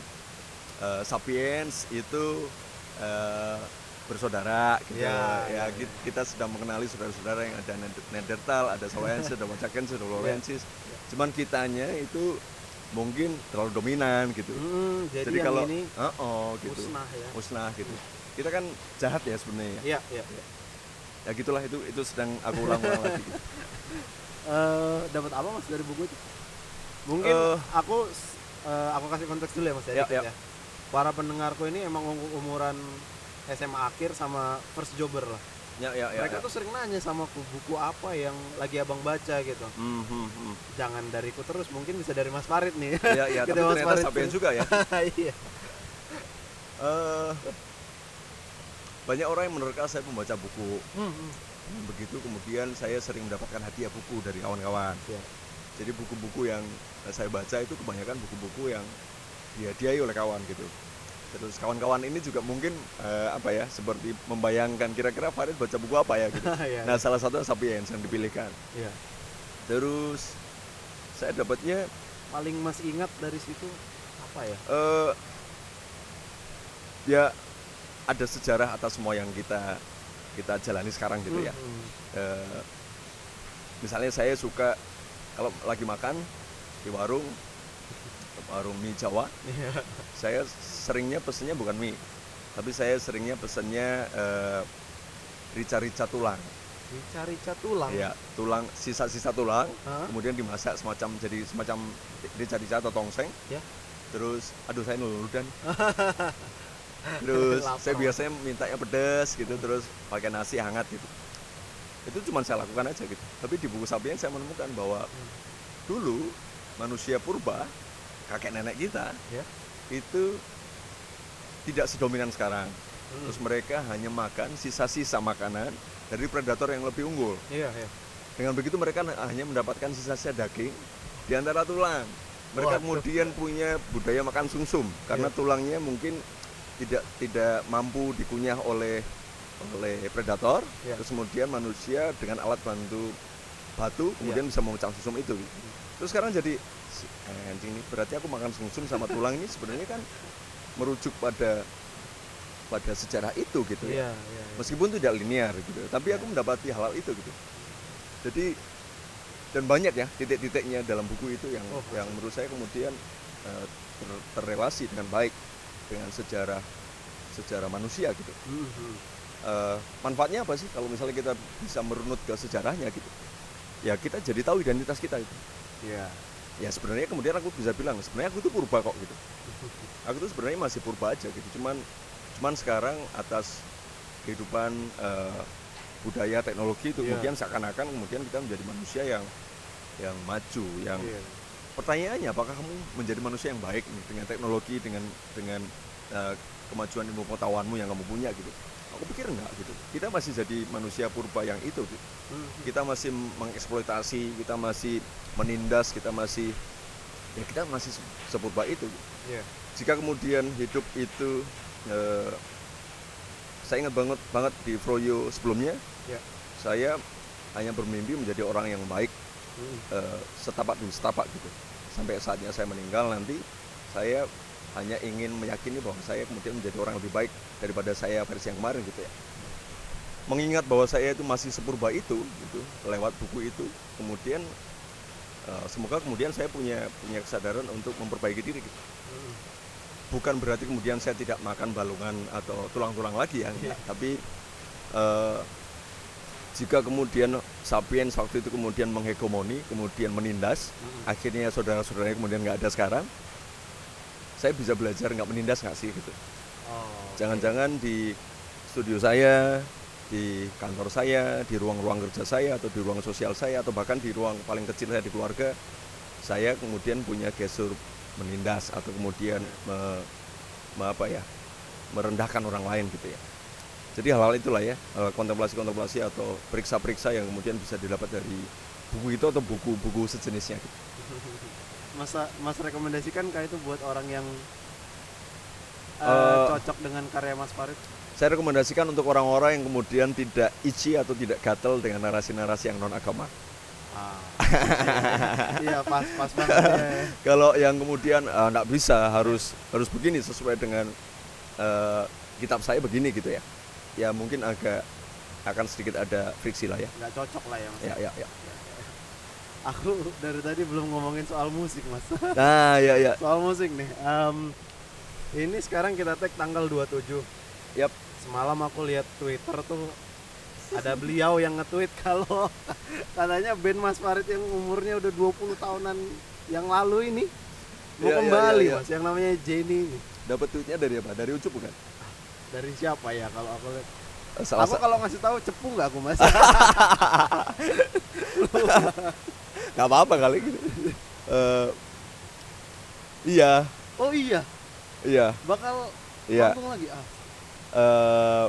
eh, sapiens itu eh, bersaudara gitu. Ya, Ya, ya, ki- kita sedang mengenali saudara-saudara yang ada Neanderthal, ada Sapiensis, ada Wacakensis, ada Lawrensis. Cuman kitanya itu mungkin terlalu dominan gitu. mm, jadi, Jadi kalau ini oh, oh, gitu. musnah ya Musnah gitu. Kita kan jahat ya sebenarnya. ya. iya iya iya. Ya gitulah itu itu sedang aku ulang-ulang lagi. Gitu. Eh, dapat apa mas dari buku itu mungkin Eh. aku eh, aku kasih konteks dulu ya mas ya, Ya, ya. ya. para pendengarku ini emang um- umuran SMA akhir sama first jobber lah Ya, ya, ya. mereka ya. tuh sering nanya sama aku buku apa yang lagi abang baca gitu Hmm, hmm, jangan dariku terus mungkin bisa dari Mas Farid nih Ya, ya, tapi Kita Mas ternyata Farid juga ya. iya Eh, banyak orang yang menerka saya membaca buku. Hmm, hmm. Begitu kemudian saya sering mendapatkan hadiah buku dari kawan-kawan. Ya. Jadi buku-buku yang saya baca itu kebanyakan buku-buku yang dihadiahi oleh kawan gitu. Terus kawan-kawan ini juga mungkin eh, apa ya seperti membayangkan kira-kira Farid baca buku apa ya gitu. Iya, Nah salah satu Sapiens yang dipilihkan. iya. Terus saya dapatnya paling Mas ingat dari situ apa ya eh ya ada sejarah atas semua yang kita kita jalani sekarang gitu ya. Hmm, hmm. Eh, misalnya saya suka kalau lagi makan di warung warung mie Jawa, Iya. saya seringnya pesennya bukan mie, tapi saya seringnya pesennya eh, rica-rica tulang. rica-rica tulang Ya, tulang sisa-sisa tulang, Hah? kemudian dimasak semacam jadi semacam rica-rica atau tongseng. Ya. Terus, aduh saya nuludan. terus saya biasanya mintanya pedas gitu, terus pakai nasi hangat gitu. Itu cuma saya lakukan aja gitu. Tapi di buku Sapiens saya menemukan bahwa dulu manusia purba, kakek nenek kita, Ya. itu tidak sedominan sekarang. Hmm. Terus mereka hanya makan sisa-sisa makanan dari predator yang lebih unggul. iya iya Dengan begitu mereka hanya mendapatkan sisa-sisa daging di antara tulang. Mereka Waduh. kemudian punya budaya makan sumsum karena Iya. tulangnya mungkin tidak tidak mampu dikunyah oleh oleh predator. Iya. Terus kemudian manusia dengan alat bantu batu kemudian bisa memecah sumsum itu. Terus sekarang jadi "Si anjing nih berarti aku makan sumsum sama tulang ini sebenarnya kan merujuk pada pada sejarah itu gitu ya. Iya iya iya. meskipun tidak linear gitu. Tapi aku mendapati hal-hal itu gitu. Jadi dan banyak ya titik-titiknya dalam buku itu yang Oh, yang menurut saya kemudian eh, ter- terrelasi dengan baik dengan sejarah sejarah manusia gitu. Hmm, hmm. Eh, manfaatnya apa sih kalau misalnya kita bisa merunut ke sejarahnya gitu? Ya kita jadi tahu identitas kita itu. Iya ya sebenarnya kemudian aku bisa bilang sebenarnya aku itu purba kok gitu. Aku tuh sebenarnya masih purba aja gitu. Cuman cuman sekarang atas kehidupan eh, budaya teknologi itu Iya. kemudian seakan-akan kemudian kita menjadi manusia yang yang maju yang iya. pertanyaannya apakah kamu menjadi manusia yang baik nih dengan teknologi dengan dengan eh, kemajuan ilmu pengetahuanmu yang kamu punya gitu aku pikir enggak gitu kita masih jadi manusia purba yang itu gitu Hmm, kita masih mengeksploitasi, kita masih menindas, kita masih ya kita masih se- sepurba itu. iya Jika kemudian hidup itu eh, saya ingat banget banget di Froyo sebelumnya, Ya. saya hanya bermimpi menjadi orang yang baik Hmm, eh, setapak demi setapak gitu. Sampai saatnya saya meninggal nanti saya hanya ingin meyakini bahwa saya kemudian menjadi orang lebih baik daripada saya versi yang kemarin gitu ya. Mengingat bahwa saya itu masih sepurba itu gitu lewat buku itu, kemudian eh, semoga kemudian saya punya punya kesadaran untuk memperbaiki diri gitu. Bukan berarti kemudian saya tidak makan balungan atau tulang-tulang lagi ya, enggak. tapi eh, jika kemudian sapiens waktu itu kemudian menghegemoni, kemudian menindas, Hmm. akhirnya saudara-saudaranya kemudian nggak ada sekarang saya bisa belajar nggak menindas nggak sih gitu. Oh, jangan-jangan di studio saya di kantor saya di ruang-ruang kerja saya atau di ruang sosial saya atau bahkan di ruang paling kecil saya di keluarga saya kemudian punya gestur menindas atau kemudian me- me- apa ya merendahkan orang lain gitu ya. Jadi hal-hal itulah ya kontemplasi-kontemplasi atau periksa-periksa yang kemudian bisa didapat dari buku itu atau buku-buku sejenisnya gitu. Masa mas rekomendasikan kayak itu buat orang yang eh, Eh, cocok dengan karya Mas Farid Saya rekomendasikan untuk orang-orang yang kemudian tidak ici atau tidak gatel dengan narasi-narasi yang non agama. ah, iya pas pas banget ya. Kalau yang kemudian eh, nggak bisa harus harus begini sesuai dengan eh, kitab saya begini gitu ya. Ya mungkin agak akan sedikit ada friksi lah ya. nggak cocok lah ya mas Ya ya ya. Aku dari tadi belum ngomongin soal musik mas Nah ya ya. soal musik nih Em, ini sekarang kita tag tanggal 27 Yap. semalam aku lihat twitter tuh ada beliau yang nge-tweet kalau katanya band Mas Farid yang umurnya udah 20 tahunan yang lalu ini mau iya, kembali iya, iya. mas yang namanya Jenny. Dapat tweetnya dari apa? Dari Ucup bukan? dari siapa ya kalau aku lihat salah aku kalau ngasih tahu cepu nggak aku mas nggak apa-apa kali gitu. Eh, iya, oh iya iya, bakal iya. lagi ah Eh,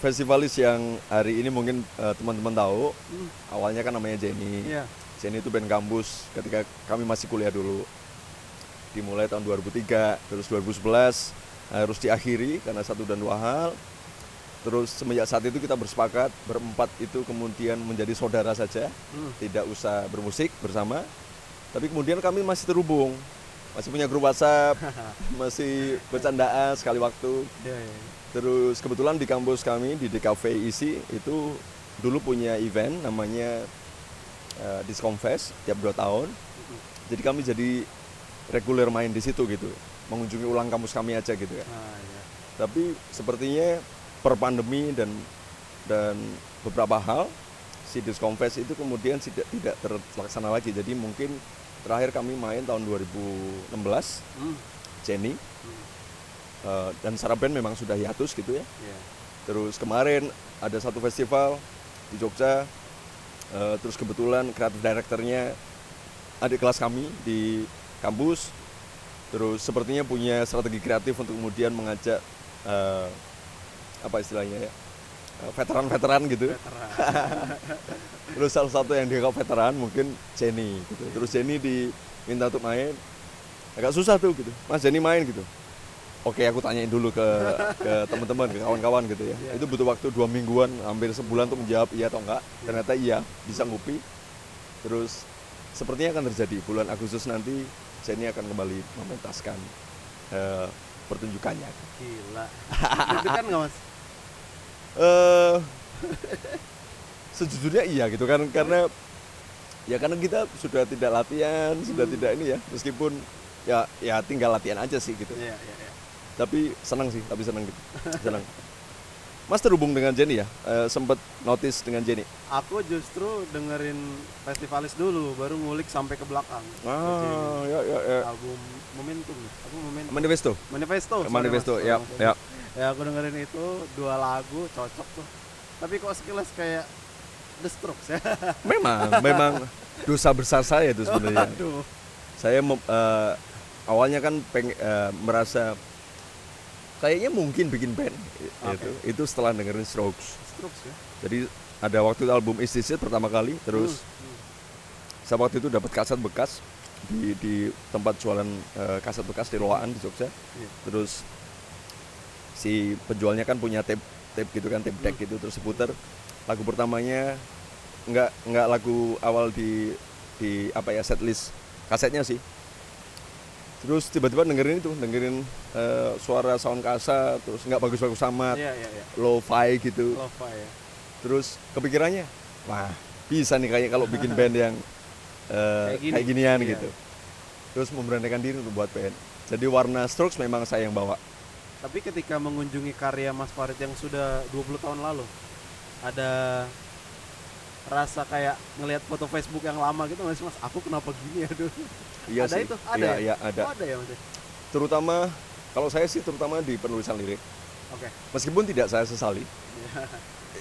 festivalis yang hari ini mungkin eh, teman-teman tahu, Hmm. awalnya kan namanya Jenny. iya Jenny itu band kampus ketika kami masih kuliah dulu. Dimulai tahun 2003, terus 2011 harus diakhiri karena satu dan dua hal. Terus semenjak saat itu kita bersepakat berempat itu kemudian menjadi saudara saja, Hmm. tidak usah bermusik bersama. Tapi kemudian kami masih terhubung, masih punya grup WhatsApp, masih bercandaan sekali waktu. iya iya Terus kebetulan di kampus kami di DKV ISI itu dulu punya event namanya uh, Disconfest tiap dua tahun. Jadi kami jadi reguler main di situ gitu, mengunjungi ulang kampus kami aja gitu ya. ah iya Tapi sepertinya per pandemi dan dan beberapa hal si Disconfest itu kemudian tidak tidak terlaksana lagi. Jadi mungkin terakhir kami main tahun 2016 Hmm. Jenny Uh, dan band memang sudah hiatus gitu ya. iya Terus kemarin ada satu festival di Jogja. eh, terus kebetulan kreatif direkturnya adik kelas kami di kampus. Terus sepertinya punya strategi kreatif untuk kemudian mengajak eh, apa istilahnya ya eh, veteran-veteran gitu. veteran Terus salah satu yang dianggap veteran mungkin Jenny gitu. Terus Jenny diminta untuk main. Agak susah tuh gitu. Mas Jenny main gitu. Oke, aku tanyain dulu ke ke teman-teman, ke kawan-kawan gitu ya. Iya. Itu butuh waktu dua mingguan, hampir sebulan untuk menjawab iya atau enggak. Ternyata iya, bisa ngupi. Terus sepertinya akan terjadi bulan Agustus nanti Jenny akan kembali mementaskan eh, pertunjukannya. gila itu kan nggak mas eh sejujurnya iya gitu kan karena ya karena kita sudah tidak latihan sudah Hmm. tidak ini ya meskipun ya ya tinggal latihan aja sih gitu. Iya iya iya. Tapi senang sih tapi senang gitu senang. Mas terhubung dengan Jenny ya? Eh, sempat notice dengan Jenny? Aku justru dengerin festivalis dulu baru ngulik sampai ke belakang. Ah ya ya ya. album momentum. Aku momentum? Manifesto? Manifesto manifesto ya ya ya aku dengerin itu dua lagu cocok tuh. Tapi kok sekilas kayak The Strokes ya? Memang memang dosa besar saya itu sebenarnya. Aduh saya eh, awalnya kan peng, eh, merasa kayaknya mungkin bikin band Oke. itu itu setelah dengerin Strokes. Strokes ya? Jadi ada waktu itu album Is This It pertama kali terus Hmm, hmm. saya waktu itu dapat kaset bekas di di tempat jualan eh, kaset bekas di Loaan di Jogja. Iya. terus si penjualnya kan punya tape tape gitu kan tape deck gitu terus diputer lagu pertamanya nggak nggak lagu awal di di apa ya setlist kasetnya sih. Terus tiba-tiba dengerin itu dengerin eh, suara sound kasa terus nggak bagus-bagus amat iya iya iya. lo-fi gitu. Lova ya. Terus kepikirannya wah bisa nih kayak kalau bikin band yang eh, Kayak gini. kayak ginian Iya, gitu. Terus memberanikan diri untuk buat band. Jadi warna Strokes memang saya yang bawa tapi ketika mengunjungi karya Mas Farid yang sudah 20 tahun lalu ada rasa kayak ngelihat foto Facebook yang lama gitu sih mas? Aku kenapa gini aduh. Iya ada sih. itu? Ada iya, ya? iya, ada. Oh, ada ya mas? Ya? terutama kalau saya sih terutama di penulisan lirik. Oke. Meskipun tidak saya sesali Iya,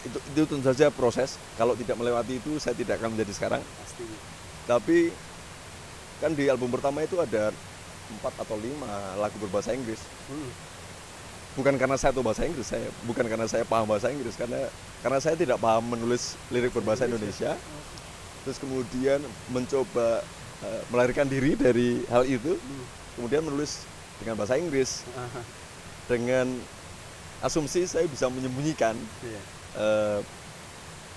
itu, itu tentu saja proses. Kalau tidak melewati itu saya tidak akan menjadi sekarang. Pasti. Tapi kan di album pertama itu ada empat atau lima lagu berbahasa Inggris. Hmm. Bukan karena saya tahu bahasa Inggris saya bukan karena saya paham bahasa Inggris karena karena saya tidak paham menulis lirik berbahasa Indonesia. Terus kemudian mencoba eh, melarikan diri dari hal itu Hmm. kemudian menulis dengan bahasa Inggris. Aha, dengan asumsi saya bisa menyembunyikan eh,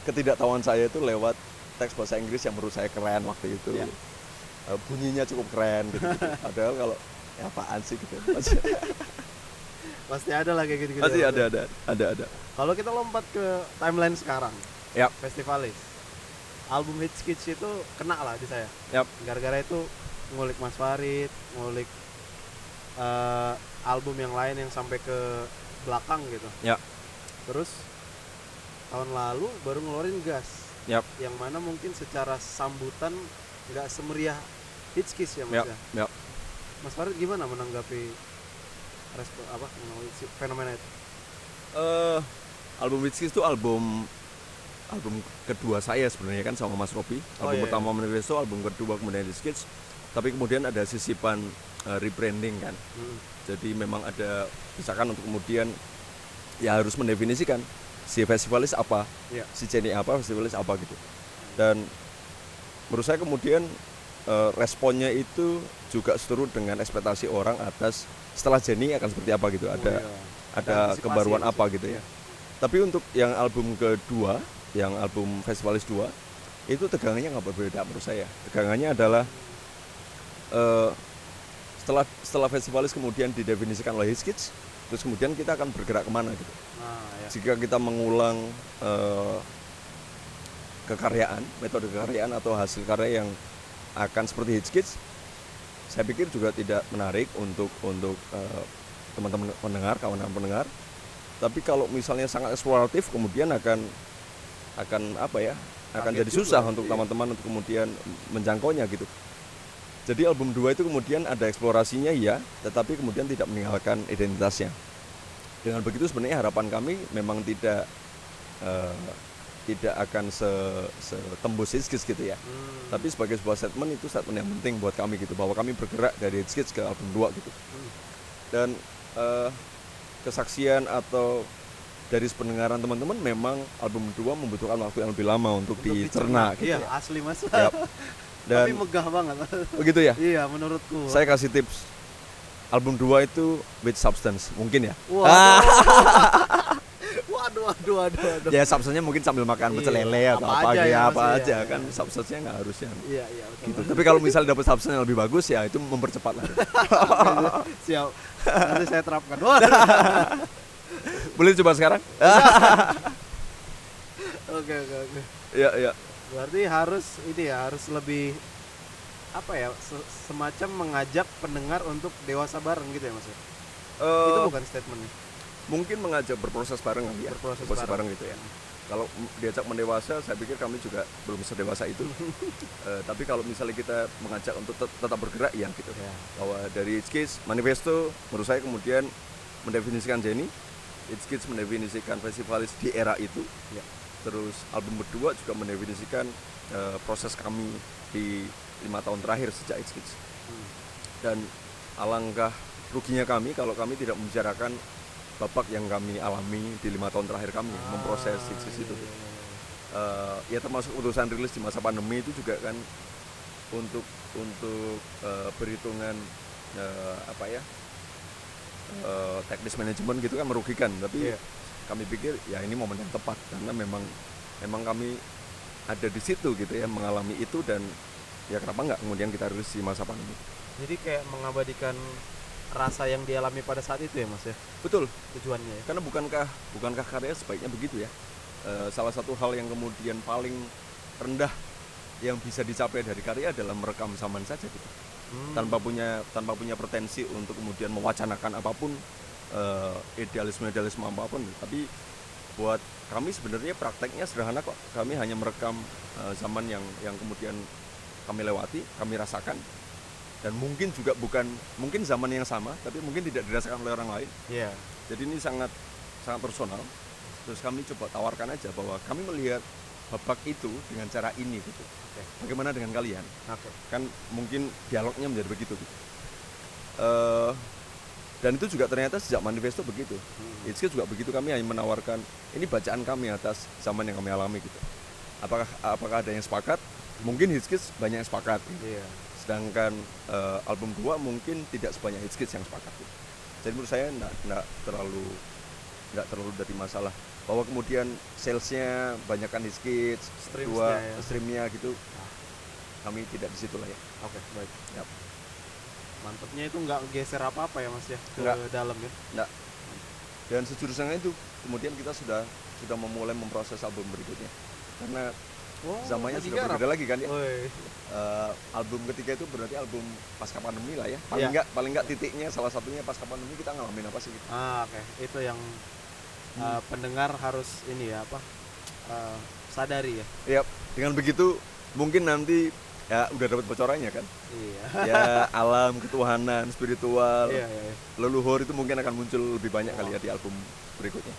ketidaktahuan saya itu lewat teks bahasa Inggris yang menurut saya keren waktu itu. Ya. Eh, bunyinya cukup keren gitu, padahal kalau ya apaan sih? gitu pasti, ada lah kayak gitu-gitu pasti ya, ada ada ada ada. Kalau kita lompat ke timeline sekarang ya festivalis album Hits Kids itu kena lah di saya. Yap. gara-gara itu ngulik Mas Farid ngulik eh, album yang lain yang sampai ke belakang gitu. Ya. terus tahun lalu baru ngeluarin gas. Yap. yang mana mungkin secara sambutan nggak semeriah Hits Kids ya mas ya ya? ya Mas Farid gimana menanggapi respon apa fenomena itu Eh, album Hits Kids itu album album kedua saya sebenarnya kan sama Mas Robi. Oh, Album iya, pertama Manifesto, album kedua kemudian Hits Kids. Tapi kemudian ada sisipan eh, rebranding kan. Hmm. Jadi memang ada misalkan untuk kemudian ya harus mendefinisikan si festivalis apa, Iya. si Jenny apa, festivalis apa gitu. Dan menurut saya kemudian eh, responnya itu juga seturut dengan ekspektasi orang atas setelah Jenny akan seperti apa gitu. Ada Oh, iya. ada kebaruan ya, apa gitu ya. Iya. Tapi untuk yang album kedua, yang album Festivalis 2 itu tegangannya nggak berbeda menurut saya. Tegangannya adalah eh, setelah setelah Festivalis kemudian didefinisikan oleh Hits Kids, terus kemudian kita akan bergerak ke mana gitu. Nah, ya. Jika kita mengulang eh, kekaryaan, metode kekaryaan atau hasil karya yang akan seperti Hits Kids, saya pikir juga tidak menarik untuk untuk eh, teman-teman pendengar, kawan-kawan pendengar. Tapi kalau misalnya sangat eksploratif, kemudian akan akan apa ya? Akan Kaget jadi juga, susah untuk iya. teman-teman untuk kemudian menjangkaunya gitu. Jadi album 2 itu kemudian ada eksplorasinya ya, tetapi kemudian tidak meninggalkan identitasnya. Dengan begitu sebenarnya harapan kami memang tidak eh, tidak akan se, setembus Hits Kids gitu ya. Hmm. Tapi sebagai sebuah statement itu statement yang penting buat kami gitu bahwa kami bergerak dari Hits Kids ke album 2 gitu. Dan eh, kesaksian atau dari pendengaran teman-teman memang album 2 membutuhkan waktu yang lebih lama untuk, Untuk dicerna dicerna. gitu Iya, ya. asli Mas. Yap. Dan Tapi megah banget. begitu ya. iya, menurutku. Saya kasih tips album 2 itu with substance mungkin ya. Waduh. waduh, waduh, waduh. Ya substance-nya mungkin sambil makan pecel Iya, lele atau apa apa, aja ya, ya, apa aja iya, kan substance-nya nggak harusnya Iya, iya, betul. gitu. Tapi kalau misalnya dapat substance yang lebih bagus ya itu mempercepat lah. Siap. Nanti saya terapkan. Boleh coba sekarang? Oke, oke, oke. Iya, iya. Berarti harus ini ya, harus lebih apa ya, se- semacam mengajak pendengar untuk dewasa bareng gitu ya, Mas. ya? Itu Eh, bukan statementnya. Mungkin mengajak berproses bareng ya. Berproses bareng. bareng. gitu ya. Kalau diajak mendewasa, saya pikir kami juga belum sedewasa itu. Eh, tapi kalau misalnya kita mengajak untuk tet- tetap bergerak, ya gitu. Ya. Bahwa dari It's Kids, Manifesto, menurut saya kemudian mendefinisikan Jenny, It's Kids mendefinisikan festivalis di era itu. Ya. Terus album kedua juga mendefinisikan eh, proses kami di lima tahun terakhir sejak It's Kids. Hmm. Dan alangkah ruginya kami kalau kami tidak membicarakan babak yang kami alami di lima tahun terakhir kami memproses Ah, Kids itu. iya, iya. Eh, ya termasuk urusan rilis di masa pandemi itu juga kan untuk untuk eh, perhitungan eh, apa ya eh, teknis manajemen gitu kan merugikan tapi Iya. kami pikir ya ini momen yang tepat karena memang memang kami ada di situ gitu ya mengalami itu dan ya kenapa nggak kemudian kita rilis di masa pandemi Jadi kayak mengabadikan rasa yang dialami pada saat itu ya, Mas ya. betul Tujuannya ya. karena bukankah bukankah karya sebaiknya begitu ya Eh, salah satu hal yang kemudian paling rendah yang bisa dicapai dari karya adalah merekam zaman saja gitu Hmm. tanpa punya tanpa punya pretensi untuk kemudian mewacanakan apa pun eh, idealisme idealisme apa pun tapi buat kami sebenarnya prakteknya sederhana kok kami hanya merekam eh, zaman yang yang kemudian kami lewati kami rasakan dan mungkin juga bukan mungkin zaman yang sama tapi mungkin tidak dirasakan oleh orang lain Iya. jadi ini sangat sangat personal terus kami coba tawarkan aja bahwa kami melihat babak itu dengan cara ini gitu Oke. bagaimana dengan kalian Oke. kan mungkin dialognya menjadi begitu gitu. Eh, dan itu juga ternyata sejak manifesto begitu Hmm. Kids juga begitu kami hanya menawarkan ini bacaan kami atas zaman yang kami alami gitu apakah apakah ada yang sepakat mungkin Hits Kids banyak yang sepakat gitu. Iya. Sedangkan eh, album 2 mungkin tidak sebanyak Hits Kids yang sepakat jadi menurut saya enggak, enggak terlalu enggak terlalu dari masalah bahwa kemudian salesnya banyakkan Hits Kids Streamsnya dua ya. streamnya gitu kami tidak di situ lah ya Oke, baik. Yap. Mantepnya itu nggak geser apa-apa ya Mas ya ke Nggak. dalam ya. Nggak. dan sejurusannya itu kemudian kita sudah sudah memulai memproses album berikutnya karena Oh, zamannya sudah garap. berbeda lagi kan ya. Eh, album ketiga itu berarti album pasca pandemi lah ya paling Iya. nggak paling nggak titiknya salah satunya pasca pandemi kita ngalamin apa sih gitu. Ah, oke. Itu yang Hmm. uh, pendengar harus ini ya apa? uh, sadari ya. ya dengan begitu mungkin nanti ya udah dapat bocorannya kan Iya. ya alam ketuhanan spiritual Iya, iya, iya. leluhur itu mungkin akan muncul lebih banyak kali ya di album berikutnya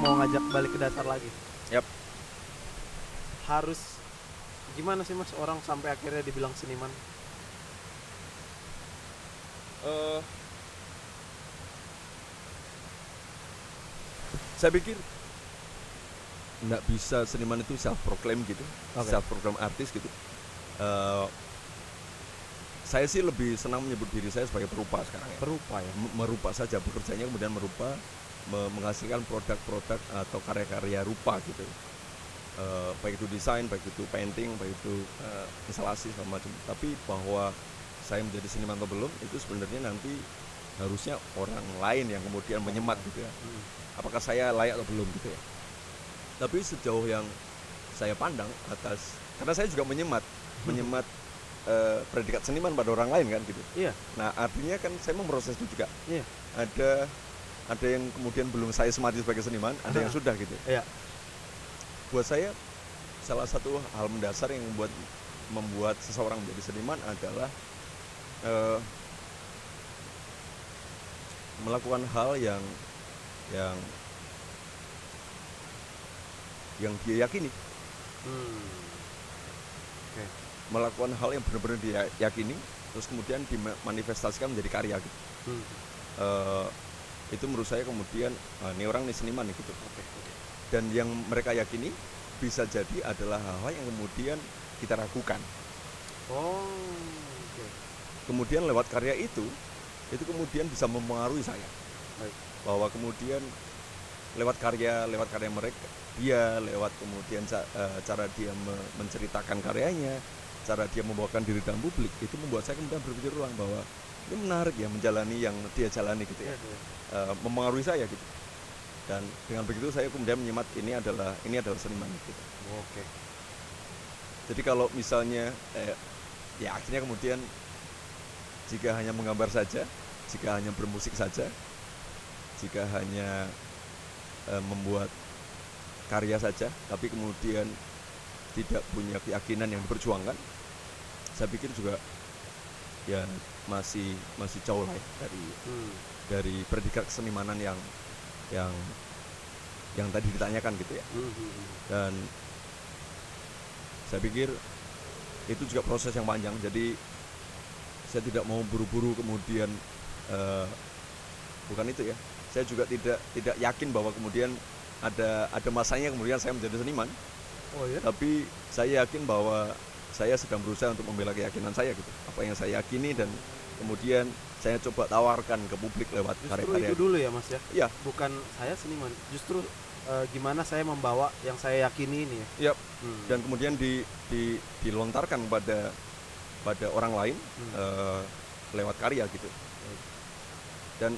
balik balik ke dasar lagi Yap. harus gimana sih mas orang sampai akhirnya dibilang seniman Eh, saya pikir nggak bisa seniman itu self proclaim gitu, Oke. self proclaim artis gitu. Eh, saya sih lebih senang menyebut diri saya sebagai perupa sekarang ya. perupa ya M- merupa saja bekerjanya kemudian merupa me- menghasilkan produk-produk atau karya-karya rupa gitu. Eh, baik itu desain baik itu painting baik itu eh, instalasi segala macam. Tapi bahwa saya menjadi seniman atau belum itu sebenarnya nanti harusnya orang lain yang kemudian menyemat gitu ya. Hmm. apakah saya layak atau belum gitu ya. Tapi sejauh yang saya pandang atas karena saya juga menyemat menyemat eh, predikat seniman pada orang lain kan gitu. Iya. Nah, artinya kan saya memproses itu juga. Iya. Ada ada yang kemudian belum saya semati sebagai seniman, ada yang sudah gitu. iya Buat saya salah satu hal mendasar yang membuat membuat seseorang menjadi seniman adalah eh, melakukan hal yang yang yang dia yakini, hmm. melakukan hal yang benar-benar dia yakini, terus kemudian dimanifestasikan menjadi karya gitu. Hmm. eh, itu menurut saya kemudian ah, ini orang nih seniman nih gitu. oke oke Dan yang mereka yakini bisa jadi adalah hal-hal yang kemudian kita ragukan. oh oke Kemudian lewat karya itu, itu kemudian bisa mempengaruhi saya. Baik. Bahwa kemudian lewat karya, lewat karya mereka, dia lewat kemudian ca- eh, cara dia me- menceritakan karyanya, cara dia membawakan diri dalam publik, itu membuat saya kemudian berpikir ulang bahwa ini menarik ya menjalani yang dia jalani gitu ya. Iya. eh, mempengaruhi saya gitu dan dengan begitu saya kemudian menyemat ini adalah ini adalah seniman gitu oke jadi kalau misalnya eh, ya akhirnya kemudian jika hanya menggambar saja jika hanya bermusik saja jika hanya eh, membuat karya saja tapi kemudian tidak punya keyakinan yang diperjuangkan saya pikir juga ya masih masih jauh lah ya dari hmm. dari predikat kesenimanan yang yang yang tadi ditanyakan gitu ya. Hmm, hmm, hmm. dan saya pikir itu juga proses yang panjang. Jadi saya tidak mau buru-buru kemudian eh, bukan itu ya. Saya juga tidak tidak yakin bahwa kemudian ada ada masanya kemudian saya menjadi seniman. Oh ya? Tapi saya yakin bahwa saya sedang berusaha untuk membela keyakinan saya gitu apa yang saya yakini dan kemudian saya coba tawarkan ke publik lewat karya-karya itu dulu ya mas ya Iya. bukan saya seniman justru eh, gimana saya membawa yang saya yakini ini ya Yap. Hmm. dan kemudian di, di- dilontarkan pada pada orang lain Hmm. eh, lewat karya gitu dan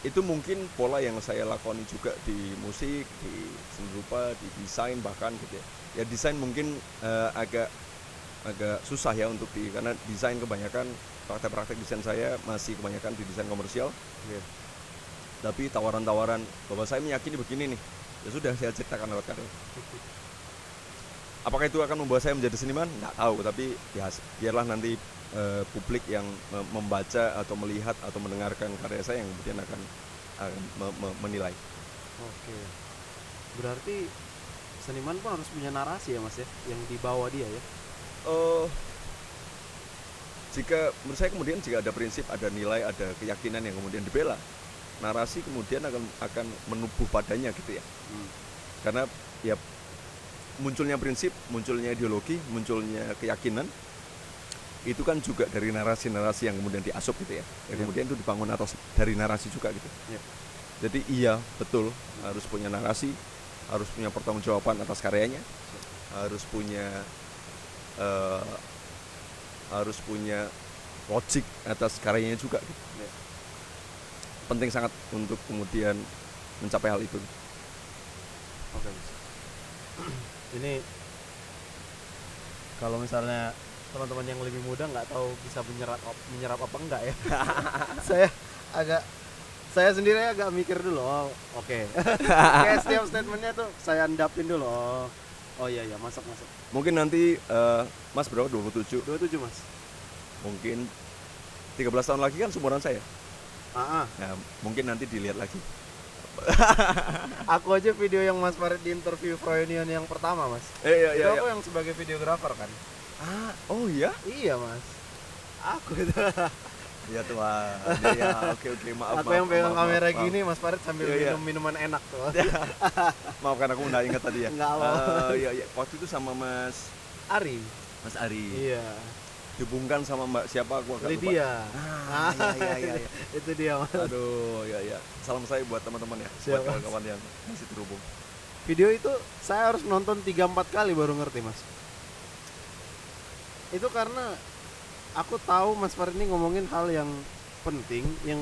itu mungkin pola yang saya lakoni juga di musik di seni rupa di desain bahkan gitu ya ya desain mungkin eh, agak agak susah ya untuk di karena desain kebanyakan praktek-praktek desain saya masih kebanyakan di desain komersial Iya. tapi tawaran-tawaran bahwa saya meyakini begini nih ya sudah saya ceritakan lewat karya apakah itu akan membuat saya menjadi seniman nggak tahu tapi ya biarlah nanti eh, publik yang me- membaca atau melihat atau mendengarkan karya saya yang kemudian akan, akan me- me- menilai Oke. Berarti seniman pun harus punya narasi ya Mas ya, yang dibawa dia ya. Eh jika menurut saya kemudian jika ada prinsip ada nilai ada keyakinan yang kemudian dibela narasi kemudian akan akan menubuh padanya gitu ya Hmm. karena ya munculnya prinsip, munculnya ideologi, munculnya keyakinan itu kan juga dari narasi-narasi yang kemudian diasup gitu ya. Iya. Ya, kemudian itu dibangun atas dari narasi juga gitu. Iya. Jadi iya betul harus punya narasi, harus punya pertanggungjawaban atas karyanya, harus punya eh, harus punya logik atas karyanya juga. Gitu. Iya. Penting sangat untuk kemudian mencapai hal itu. Oke. Ini kalau misalnya teman-teman yang lebih muda nggak tahu bisa menyerap menyerap apa enggak ya. saya agak saya sendiri agak mikir dulu. Oh, oke. Kayak setiap statementnya tuh saya endapin dulu. Oh, oh iya iya masuk masuk. Mungkin nanti eh, Mas berapa 27 27 Mas. mungkin 13 tahun lagi kan seumuran saya Ah, ah. nah, mungkin nanti dilihat lagi aku aja video yang Mas Farid di interview Froyonion yang pertama mas Eh iya itu iya. aku iya. yang sebagai videografer kan Ah, oh iya. iya mas aku itu Iya Tuhan. Iya, iya. oke oke maaf. aku maaf, yang pegang kamera maaf, maaf. gini Mas Farid sambil Iya, iya. minum minuman enak tuh Maaf kan aku nggak ingat tadi ya. Nggak apa-apa. Eh, iya iya. Waktu itu sama Mas Ari Mas Ari. iya Dihubungkan sama Mbak siapa aku agak lupa. Lydia Ah, iya iya iya. itu dia mas Aduh, ya ya. Salam saya buat teman-teman ya, Siap, buat kawan-kawan yang masih terhubung. video itu saya harus nonton 3-4 kali baru ngerti mas itu karena aku tahu Mas Farid ini ngomongin hal yang penting yang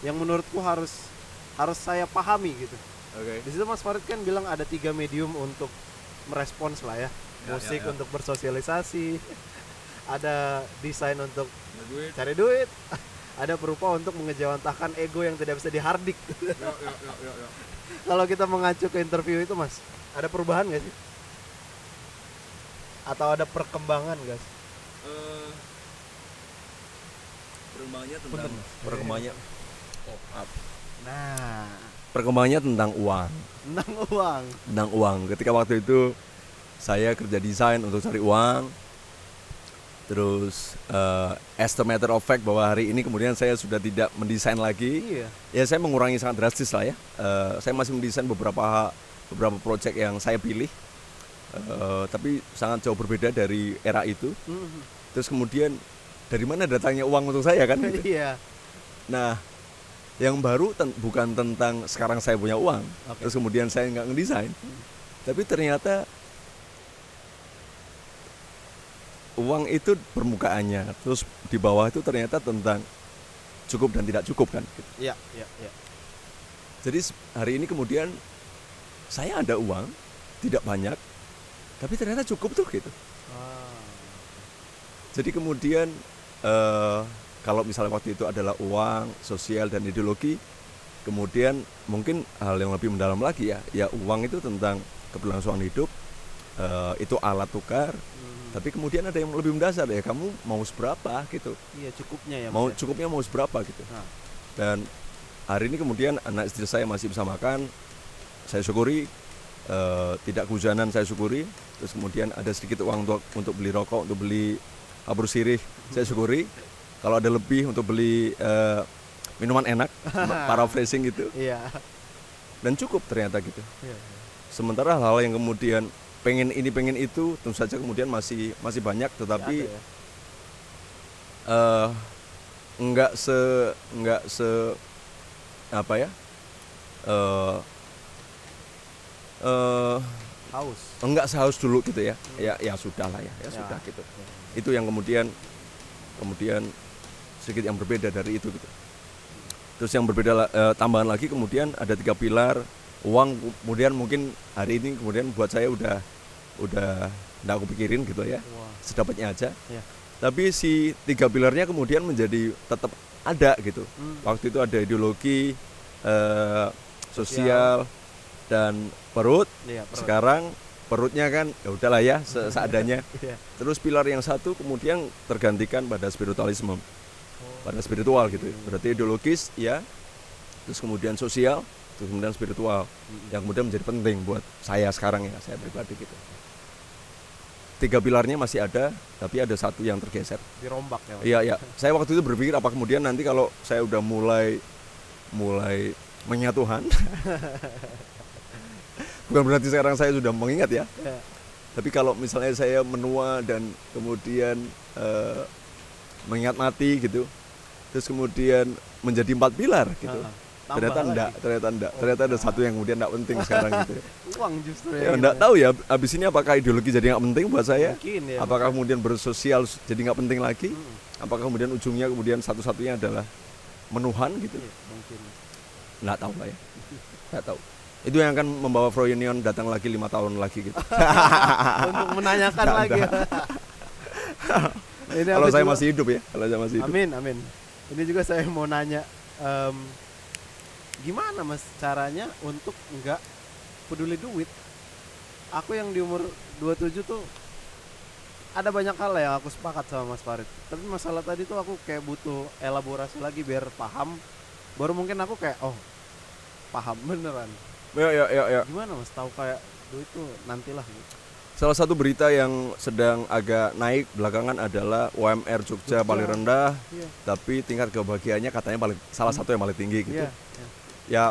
yang menurutku harus harus saya pahami gitu Oke. di situ Mas Farid kan bilang ada tiga medium untuk merespons lah ya Ya, musik ya, ya. untuk bersosialisasi ada desain untuk Duit. cari duit ada berupa untuk mengejawantahkan ego yang tidak bisa dihardik yuk, yuk, yuk. kalau kita mengacu ke interview itu mas ada perubahan gak sih atau ada perkembangan guys Eh, perkembangannya tentang perkembangannya. Oh, maaf. nah. Perkembangannya tentang uang. Tentang uang. Tentang uang. Ketika waktu itu saya kerja desain untuk cari uang. Terus eh, as a matter of fact bahwa hari ini kemudian saya sudah tidak mendesain lagi. Iya. Ya saya mengurangi sangat drastis lah ya. Eh, saya masih mendesain beberapa beberapa project yang saya pilih. Eh, tapi sangat jauh berbeda dari era itu. Mhm. terus kemudian dari mana datangnya uang untuk saya kan gitu. iya nah yang baru ten- bukan tentang sekarang saya punya uang Oke. terus kemudian saya nggak ngedesain tapi ternyata uang itu permukaannya terus di bawah itu ternyata tentang cukup dan tidak cukup kan gitu. iya iya iya jadi hari ini kemudian saya ada uang tidak banyak tapi ternyata cukup tuh gitu Ah. jadi kemudian eh, kalau misalnya waktu itu adalah uang sosial dan ideologi kemudian mungkin hal yang lebih mendalam lagi ya ya uang itu tentang keberlangsungan hidup eh, itu alat tukar Mhm. tapi kemudian ada yang lebih mendasar ya kamu mau seberapa gitu iya cukupnya ya mau ya? cukupnya mau seberapa gitu Nah. dan hari ini kemudian anak istri saya masih bisa makan saya syukuri eh, tidak kehujanan saya syukuri terus kemudian ada sedikit uang untuk untuk beli rokok untuk beli abur sirih. Saya syukuri kalau ada lebih untuk beli eh, minuman enak paraphrasing gitu. Iya. Dan cukup ternyata gitu. Iya sementara hal yang kemudian pengen ini pengen itu tentu saja kemudian masih masih banyak tetapi Ada ya. eh nggak se nggak se apa ya? Eh eh haus. Enggak sehaus dulu gitu ya. Ya ya sudah lah ya ya, Ya. sudah gitu. Itu yang kemudian kemudian sedikit yang berbeda dari itu gitu. Terus yang berbeda eh, tambahan lagi kemudian ada tiga pilar uang kemudian mungkin hari ini kemudian buat saya udah udah nggak aku pikirin gitu ya. Wah. sedapatnya aja. Ya. tapi si tiga pilarnya kemudian menjadi tetap ada gitu. Hmm. waktu itu ada ideologi eh, sosial. dan perut iya perut. sekarang perutnya kan ya udahlah ya se- seadanya iya terus pilar yang satu kemudian tergantikan pada spiritualisme pada spiritual gitu berarti ideologis ya terus kemudian sosial terus kemudian spiritual yang kemudian menjadi penting buat saya sekarang ya saya pribadi gitu tiga pilarnya masih ada tapi ada satu yang tergeser dirombak ya? Iya iya. Saya waktu itu berpikir apa kemudian nanti kalau saya udah mulai mulai mengingat Tuhan. Bukan berarti sekarang saya sudah mengingat ya. Iya. Tapi kalau misalnya saya menua dan kemudian eh, mengingat mati gitu, terus kemudian menjadi empat pilar gitu. Tambah ternyata enggak, ternyata enggak. Oh, Ternyata ada enggak. satu yang kemudian enggak penting sekarang gitu. uang justru Ya gitu enggak tahu ya abis ini apakah ideologi jadi enggak penting buat saya? mungkin ya Apakah kemudian bersosial jadi nggak penting lagi? Hmm. Apakah kemudian ujungnya kemudian satu-satunya adalah menuhan gitu? Iya, mungkin Nggak tahu lah ya. Nggak tahu. Itu yang akan membawa Froyonion datang lagi lima tahun lagi gitu. untuk menanyakan Nggak lagi Ini Kalau saya juga- masih hidup ya, kalau saya masih hidup. Amin, amin. Ini juga saya mau nanya, em, gimana mas caranya untuk nggak peduli duit? Aku yang di umur 27 tuh ada banyak hal yang aku sepakat sama Mas Farid. Tapi masalah tadi tuh aku kayak butuh elaborasi lagi biar paham. Baru mungkin aku kayak, oh paham beneran ya ya ya, ya. gimana mas tahu kayak tuh nantilah gitu Salah satu berita yang sedang agak naik belakangan adalah UMR Jogja, Jogja. paling rendah, iya tapi tingkat kebahagiaannya katanya paling salah satu yang paling tinggi gitu. iya iya. Ya,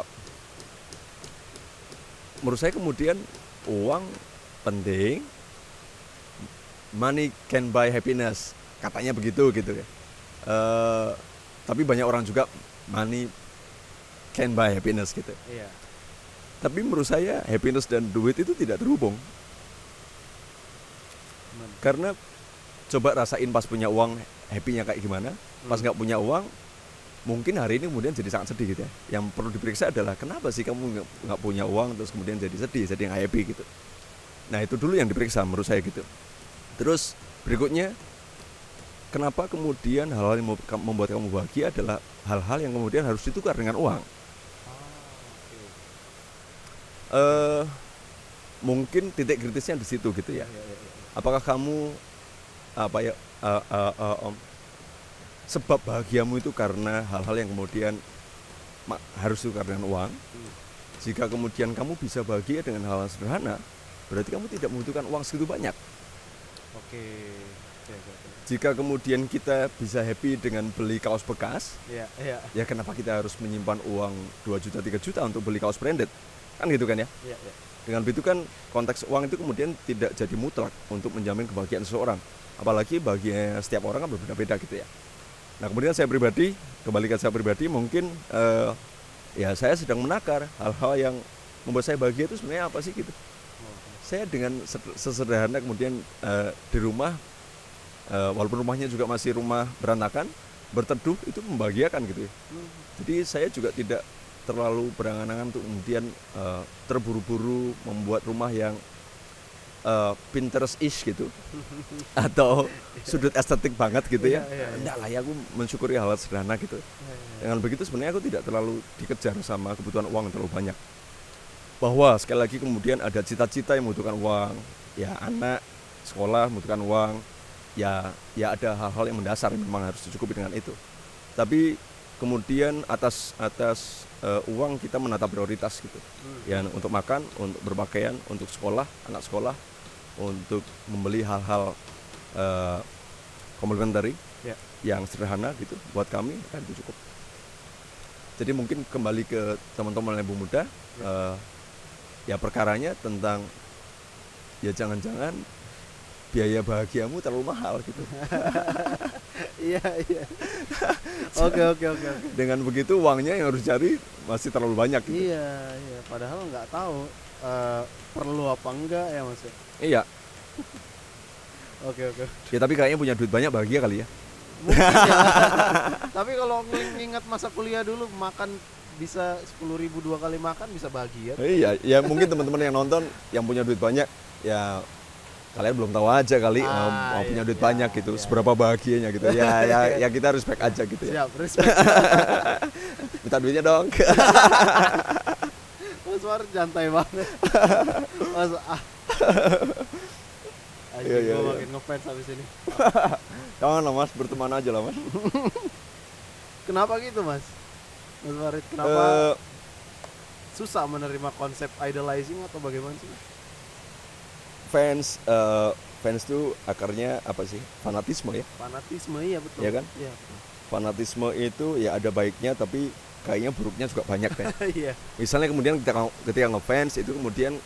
menurut saya kemudian uang penting, money can buy happiness, katanya begitu gitu ya. Eh, tapi banyak orang juga money can buy happiness gitu. iya Tapi menurut saya happiness dan duit itu tidak terhubung. Karena coba rasain pas punya uang happy-nya kayak gimana. Pas Hmm. nggak punya uang mungkin hari ini kemudian jadi sangat sedih gitu ya. Yang perlu diperiksa adalah kenapa sih kamu nggak punya uang terus kemudian jadi sedih jadi nggak happy gitu. Nah itu dulu yang diperiksa menurut saya gitu. Terus berikutnya kenapa kemudian hal-hal yang mem- membuat kamu bahagia adalah hal-hal yang kemudian harus ditukar dengan uang eh mungkin titik kritisnya di situ gitu ya. Iya, iya, iya. apakah kamu apa ya eh, eh, eh, em, sebab bahagiamu itu karena hal-hal yang kemudian harus tukar dengan uang? Hmm. jika kemudian kamu bisa bahagia dengan hal yang sederhana berarti kamu tidak membutuhkan uang segitu banyak. Oke jika kemudian kita bisa happy dengan beli kaos bekas iya iya. ya kenapa kita harus menyimpan uang 2 juta 3 juta untuk beli kaos branded kan gitu kan ya? Iya iya. Dengan begitu kan konteks uang itu kemudian tidak jadi mutlak untuk menjamin kebahagiaan seseorang. Apalagi bahagia setiap orang kan berbeda-beda gitu ya. Nah kemudian saya pribadi kembali ke saya pribadi mungkin eh, ya saya sedang menakar hal-hal yang membuat saya bahagia itu sebenarnya apa sih gitu. Saya dengan sed- sesederhana kemudian eh, di rumah eh, walaupun rumahnya juga masih rumah berantakan berteduh itu membahagiakan gitu ya. Hmm. jadi saya juga tidak terlalu berangan-angan untuk kemudian eh, terburu-buru membuat rumah yang eh, Pinterest-ish gitu atau sudut estetik banget gitu ya. Iya, iya, iya. Enggak lah ya aku mensyukuri hal sederhana gitu. Dengan begitu sebenarnya aku tidak terlalu dikejar sama kebutuhan uang yang terlalu banyak. Bahwa sekali lagi kemudian ada cita-cita yang membutuhkan uang, ya anak sekolah membutuhkan uang, ya ya ada hal-hal yang mendasar yang memang harus dicukupi dengan itu. Tapi kemudian atas atas eh, uang kita menata prioritas gitu. Hmm. Ya untuk makan, untuk berpakaian, untuk sekolah, anak sekolah, untuk membeli hal-hal eh, komplementari Ya. yang sederhana gitu buat kami kan itu cukup. Jadi mungkin kembali ke teman-teman ibu muda, eh, ya perkaranya tentang ya jangan-jangan biaya bahagiamu terlalu mahal gitu. iya iya oke oke oke Dengan begitu uangnya yang harus cari masih terlalu banyak gitu. iya iya padahal nggak tahu eh, perlu apa enggak ya mas ya? Iya, oke oke ya tapi kayaknya punya duit banyak bahagia kali ya. Mungkin ya. tapi kalau nginget masa kuliah dulu makan bisa sepuluh ribu dua kali makan bisa bahagia Iya, ya mungkin teman-teman yang nonton yang punya duit banyak ya kalian belum tahu aja kali Ah, mau punya iya, duit iya, banyak gitu, iya. seberapa bahagianya gitu. Ya ya ya kita respect aja gitu ya. siap respect Minta duitnya dong. mas War jantai banget mas ah Anjing, Iya, iya, gua iya. makin ngefans habis ini Jangan lah mas, berteman aja lah mas. kenapa gitu mas mas Farid kenapa Eh, susah menerima konsep idolizing atau bagaimana sih fans eh, fans tuh akarnya apa sih? Fanatisme ya. fanatisme iya betul Iya kan? iya Fanatisme itu ya ada baiknya tapi kayaknya buruknya juga banyak kan. iya Misalnya kemudian ketika ketika ngefans itu kemudian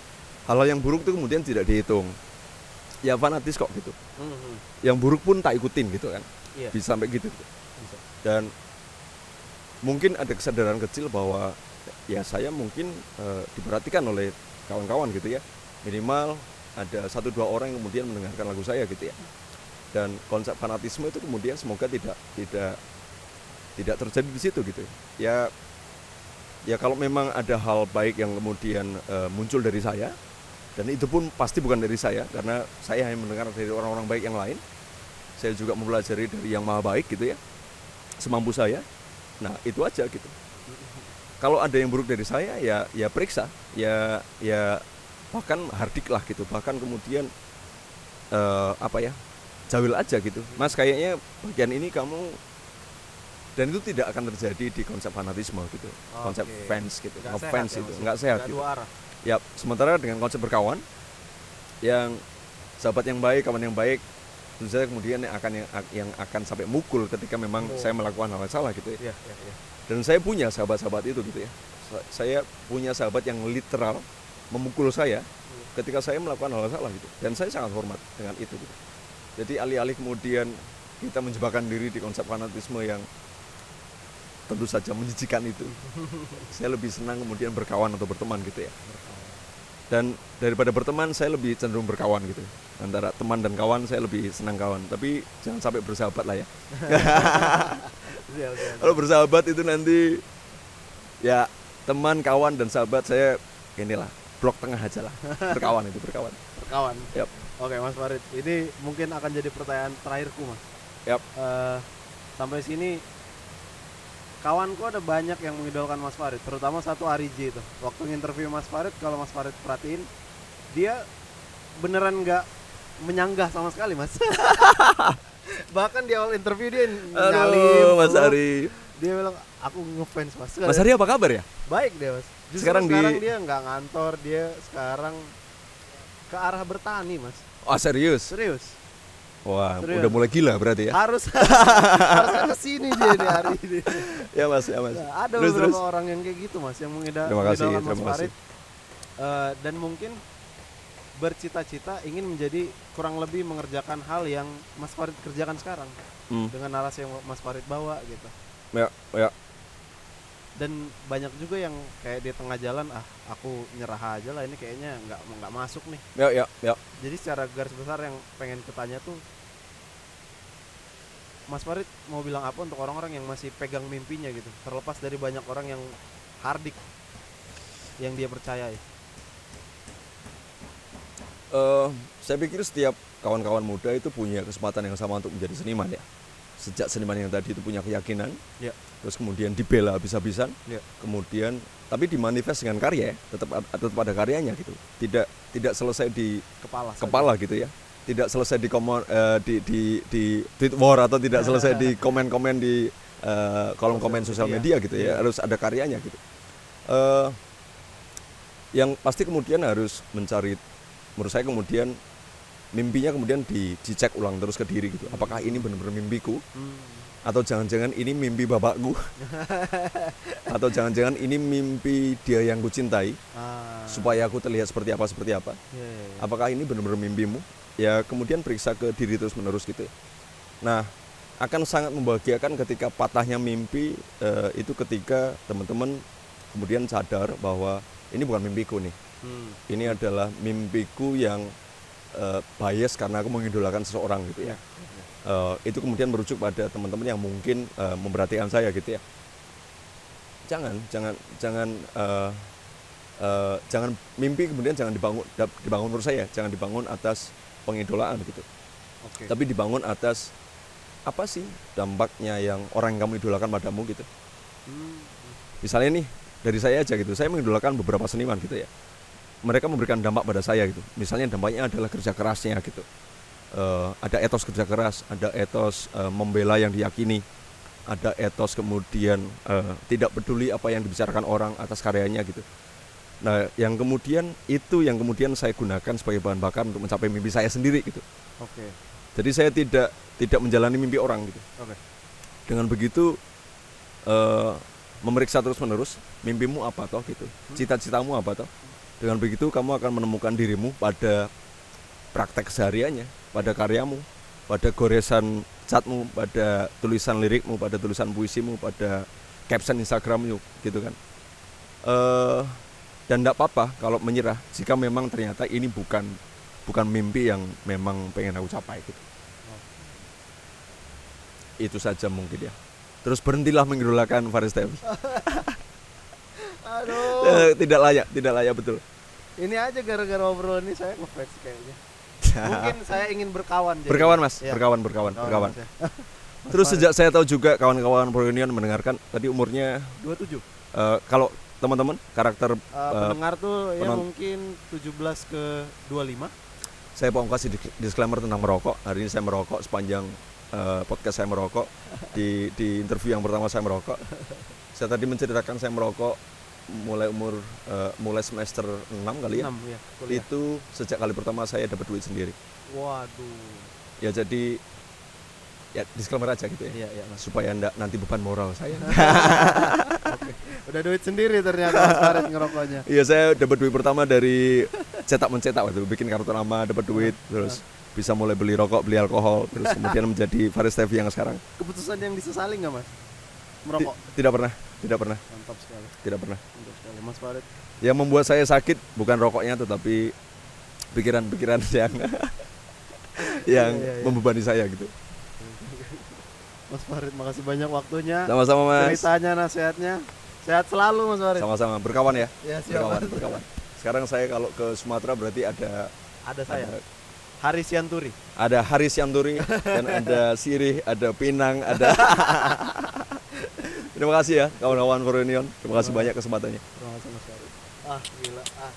hal-hal yang buruk itu kemudian tidak dihitung. Ya fanatis kok gitu. Mhm. Yang buruk pun tak ikutin gitu kan. iya Bisa sampai gitu. Bisa. Dan mungkin ada kesadaran kecil bahwa ya saya mungkin eh, diperhatikan oleh kawan-kawan gitu ya. Minimal ada satu dua orang yang kemudian mendengarkan lagu saya gitu ya. Dan konsep fanatisme itu kemudian semoga tidak tidak tidak terjadi di situ gitu. Ya ya kalau memang ada hal baik yang kemudian eh, muncul dari saya dan itu pun pasti bukan dari saya karena saya hanya mendengar dari orang-orang baik yang lain saya juga mempelajari dari yang maha baik gitu ya semampu saya nah itu aja gitu kalau ada yang buruk dari saya ya ya periksa ya ya bahkan hardik lah gitu. Bahkan kemudian eh, apa ya jawil aja gitu. Mas kayaknya bagian ini kamu dan itu tidak akan terjadi di konsep fanatisme gitu. Konsep Oke. fans gitu. Nggak ngefans ya, itu nggak sehat gitu. dua arah. Ya sementara dengan konsep berkawan yang sahabat yang baik kawan yang baik tentu saja kemudian yang akan yang, yang akan sampai mukul ketika memang Oh. saya melakukan hal yang salah gitu ya. Iya iya iya. Dan saya punya sahabat-sahabat itu gitu ya. Sa- saya punya sahabat yang literal memukul saya ketika saya melakukan hal salah gitu. Dan saya sangat hormat dengan itu gitu. Jadi alih-alih kemudian kita menjebakkan diri di konsep fanatisme yang tentu saja menjijikan itu. Saya lebih senang kemudian berkawan atau berteman gitu ya. Dan daripada berteman saya lebih cenderung berkawan gitu. Antara teman dan kawan saya lebih senang kawan. Tapi jangan sampai bersahabat lah ya. Kalau bersahabat itu nanti ya teman kawan dan sahabat saya inilah blok tengah aja lah berkawan itu berkawan Kawan. Yap. Oke Mas Farid, ini mungkin akan jadi pertanyaan terakhirku Mas. Yap. Eh, sampai sini kawanku ada banyak yang mengidolakan Mas Farid, terutama satu Ariji itu. Waktu interview Mas Farid, kalau Mas Farid perhatiin, dia beneran nggak menyanggah sama sekali Mas. Bahkan di awal interview dia nyalip, Aduh, Mas. Ari Dia bilang aku ngefans Mas. Mas Ari apa kabar ya Baik deh Mas. Justru Sekarang sekarang, di- dia nggak ngantor, dia sekarang ke arah bertani Mas. oh serius Serius. wah Serius. udah mulai gila berarti ya harus harus ke sini dia nih hari ini. ya mas ya mas Nah, ada Terus, beberapa terus. orang yang kayak gitu mas, yang mengida- Terima kasih, Mas terima kasih. Farid Eh, dan mungkin bercita-cita ingin menjadi kurang lebih mengerjakan hal yang Mas Farid kerjakan sekarang Hmm, dengan narasi yang Mas Farid bawa gitu. ya ya Dan banyak juga yang kayak di tengah jalan ah aku nyerah aja lah ini kayaknya nggak nggak masuk nih. ya ya ya Jadi secara garis besar yang pengen ketanya tuh Mas Farid mau bilang apa untuk orang-orang yang masih pegang mimpinya gitu terlepas dari banyak orang yang hardik yang dia percayai Eh, saya pikir setiap kawan-kawan muda itu punya kesempatan yang sama untuk menjadi seniman ya. Sejak seniman yang tadi itu punya keyakinan, Ya. Terus kemudian dibela habis-habisan, Ya. kemudian tapi dimanifest dengan karya, ya, tetap tetap ada karyanya gitu. Tidak tidak selesai di kepala saja. kepala gitu ya. Tidak selesai di komen eh, di di di tweet war atau tidak selesai di komen-komen di eh, kolom komen sosial media gitu ya. Harus ada karyanya gitu. Eh, yang pasti kemudian harus mencari menurut saya kemudian mimpinya kemudian di, dicek ulang terus ke diri gitu. Apakah ini benar-benar mimpiku Hmm. Atau jangan-jangan ini mimpi bapakku. Atau jangan-jangan ini mimpi dia yang kucintai Ah, supaya aku terlihat seperti apa seperti apa. Iya, iya, iya. apakah ini benar-benar mimpimu? Ya kemudian periksa ke diri terus menerus gitu nah akan sangat membahagiakan ketika patahnya mimpi eh, itu ketika teman-teman kemudian sadar bahwa ini bukan mimpiku nih. Hmm. ini adalah mimpiku yang eh, bias karena aku mengidolakan seseorang gitu ya Eh, itu kemudian merujuk pada teman-teman yang mungkin eh, memperhatikan saya gitu ya. Jangan jangan jangan eh, eh, jangan mimpi kemudian jangan dibangun dibangun menurut saya jangan dibangun atas pengidolaan gitu. Oke. tapi dibangun atas apa sih dampaknya yang orang yang kamu idolakan padamu gitu. Hmm. misalnya nih dari saya aja gitu saya mengidolakan beberapa seniman gitu ya. Mereka memberikan dampak pada saya gitu. Misalnya dampaknya adalah kerja kerasnya gitu Eh, ada etos kerja keras ada etos eh, membela yang diyakini ada etos kemudian eh, tidak peduli apa yang dibicarakan orang atas karyanya gitu. Nah yang kemudian itu yang kemudian saya gunakan sebagai bahan bakar untuk mencapai mimpi saya sendiri gitu. Oke. jadi saya tidak tidak menjalani mimpi orang gitu. Oke. dengan begitu eh, memeriksa terus menerus mimpimu apa toh gitu? Cita-citamu apa toh? Dengan begitu kamu akan menemukan dirimu pada praktek kesehariannya pada karyamu pada goresan catmu pada tulisan lirikmu pada tulisan puisimu pada caption instagrammu gitu kan. Eh dan tidak apa-apa kalau menyerah jika memang ternyata ini bukan bukan mimpi yang memang pengen aku capai gitu. Itu saja mungkin ya. Terus berhentilah mengidolakan Faris Tevi Aduh. Eh, tidak layak tidak layak betul. Ini aja gara-gara obrolan ini saya ngefans kayaknya. Mungkin saya ingin berkawan. jadi. berkawan mas Iya. berkawan berkawan berkawan Mas ya. terus sejak saya tahu juga kawan-kawan Prounion mendengarkan tadi umurnya 27. eh, kalau teman-teman karakter Uh, pendengar tuh ya penon- mungkin 17 ke 25. saya mau kasih di- disclaimer tentang merokok hari ini saya merokok sepanjang eh, podcast saya merokok di di interview yang pertama saya merokok. Saya tadi menceritakan saya merokok mulai umur eh, mulai semester 6 kali ya. Enam ya. kuliah. Itu sejak kali pertama saya dapat duit sendiri. Waduh. Ya jadi ya disclaimer aja gitu ya. Iya iya mas. Supaya ndak nanti beban moral saya. Udah duit sendiri ternyata Mas Farid ngerokoknya. Iya saya dapat duit pertama dari cetak mencetak waktu bikin kartu nama dapat duit terus bisa mulai beli rokok beli alkohol terus kemudian menjadi Faris Tevi yang sekarang Keputusan yang disesali nggak mas? Merokok. tidak pernah tidak pernah Mantap sekali. tidak pernah Mantap sekali Mas Farid. yang membuat saya sakit bukan rokoknya tetapi pikiran-pikiran yang yang Iya, iya, iya. membebani saya gitu Mas Farid makasih banyak waktunya. sama-sama mas Ceritanya nasihatnya. Sehat selalu Mas Farid. sama-sama berkawan ya Ya siap. berkawan Mas. berkawan sekarang saya kalau ke Sumatera berarti ada Ada saya. ada, Haris Yanturi. ada Haris Yanturi dan ada Sirih ada Pinang ada terima kasih ya kawan-kawan Koronion terima kasih banyak kesempatannya Terima kasih Mas. Ah gila. Ah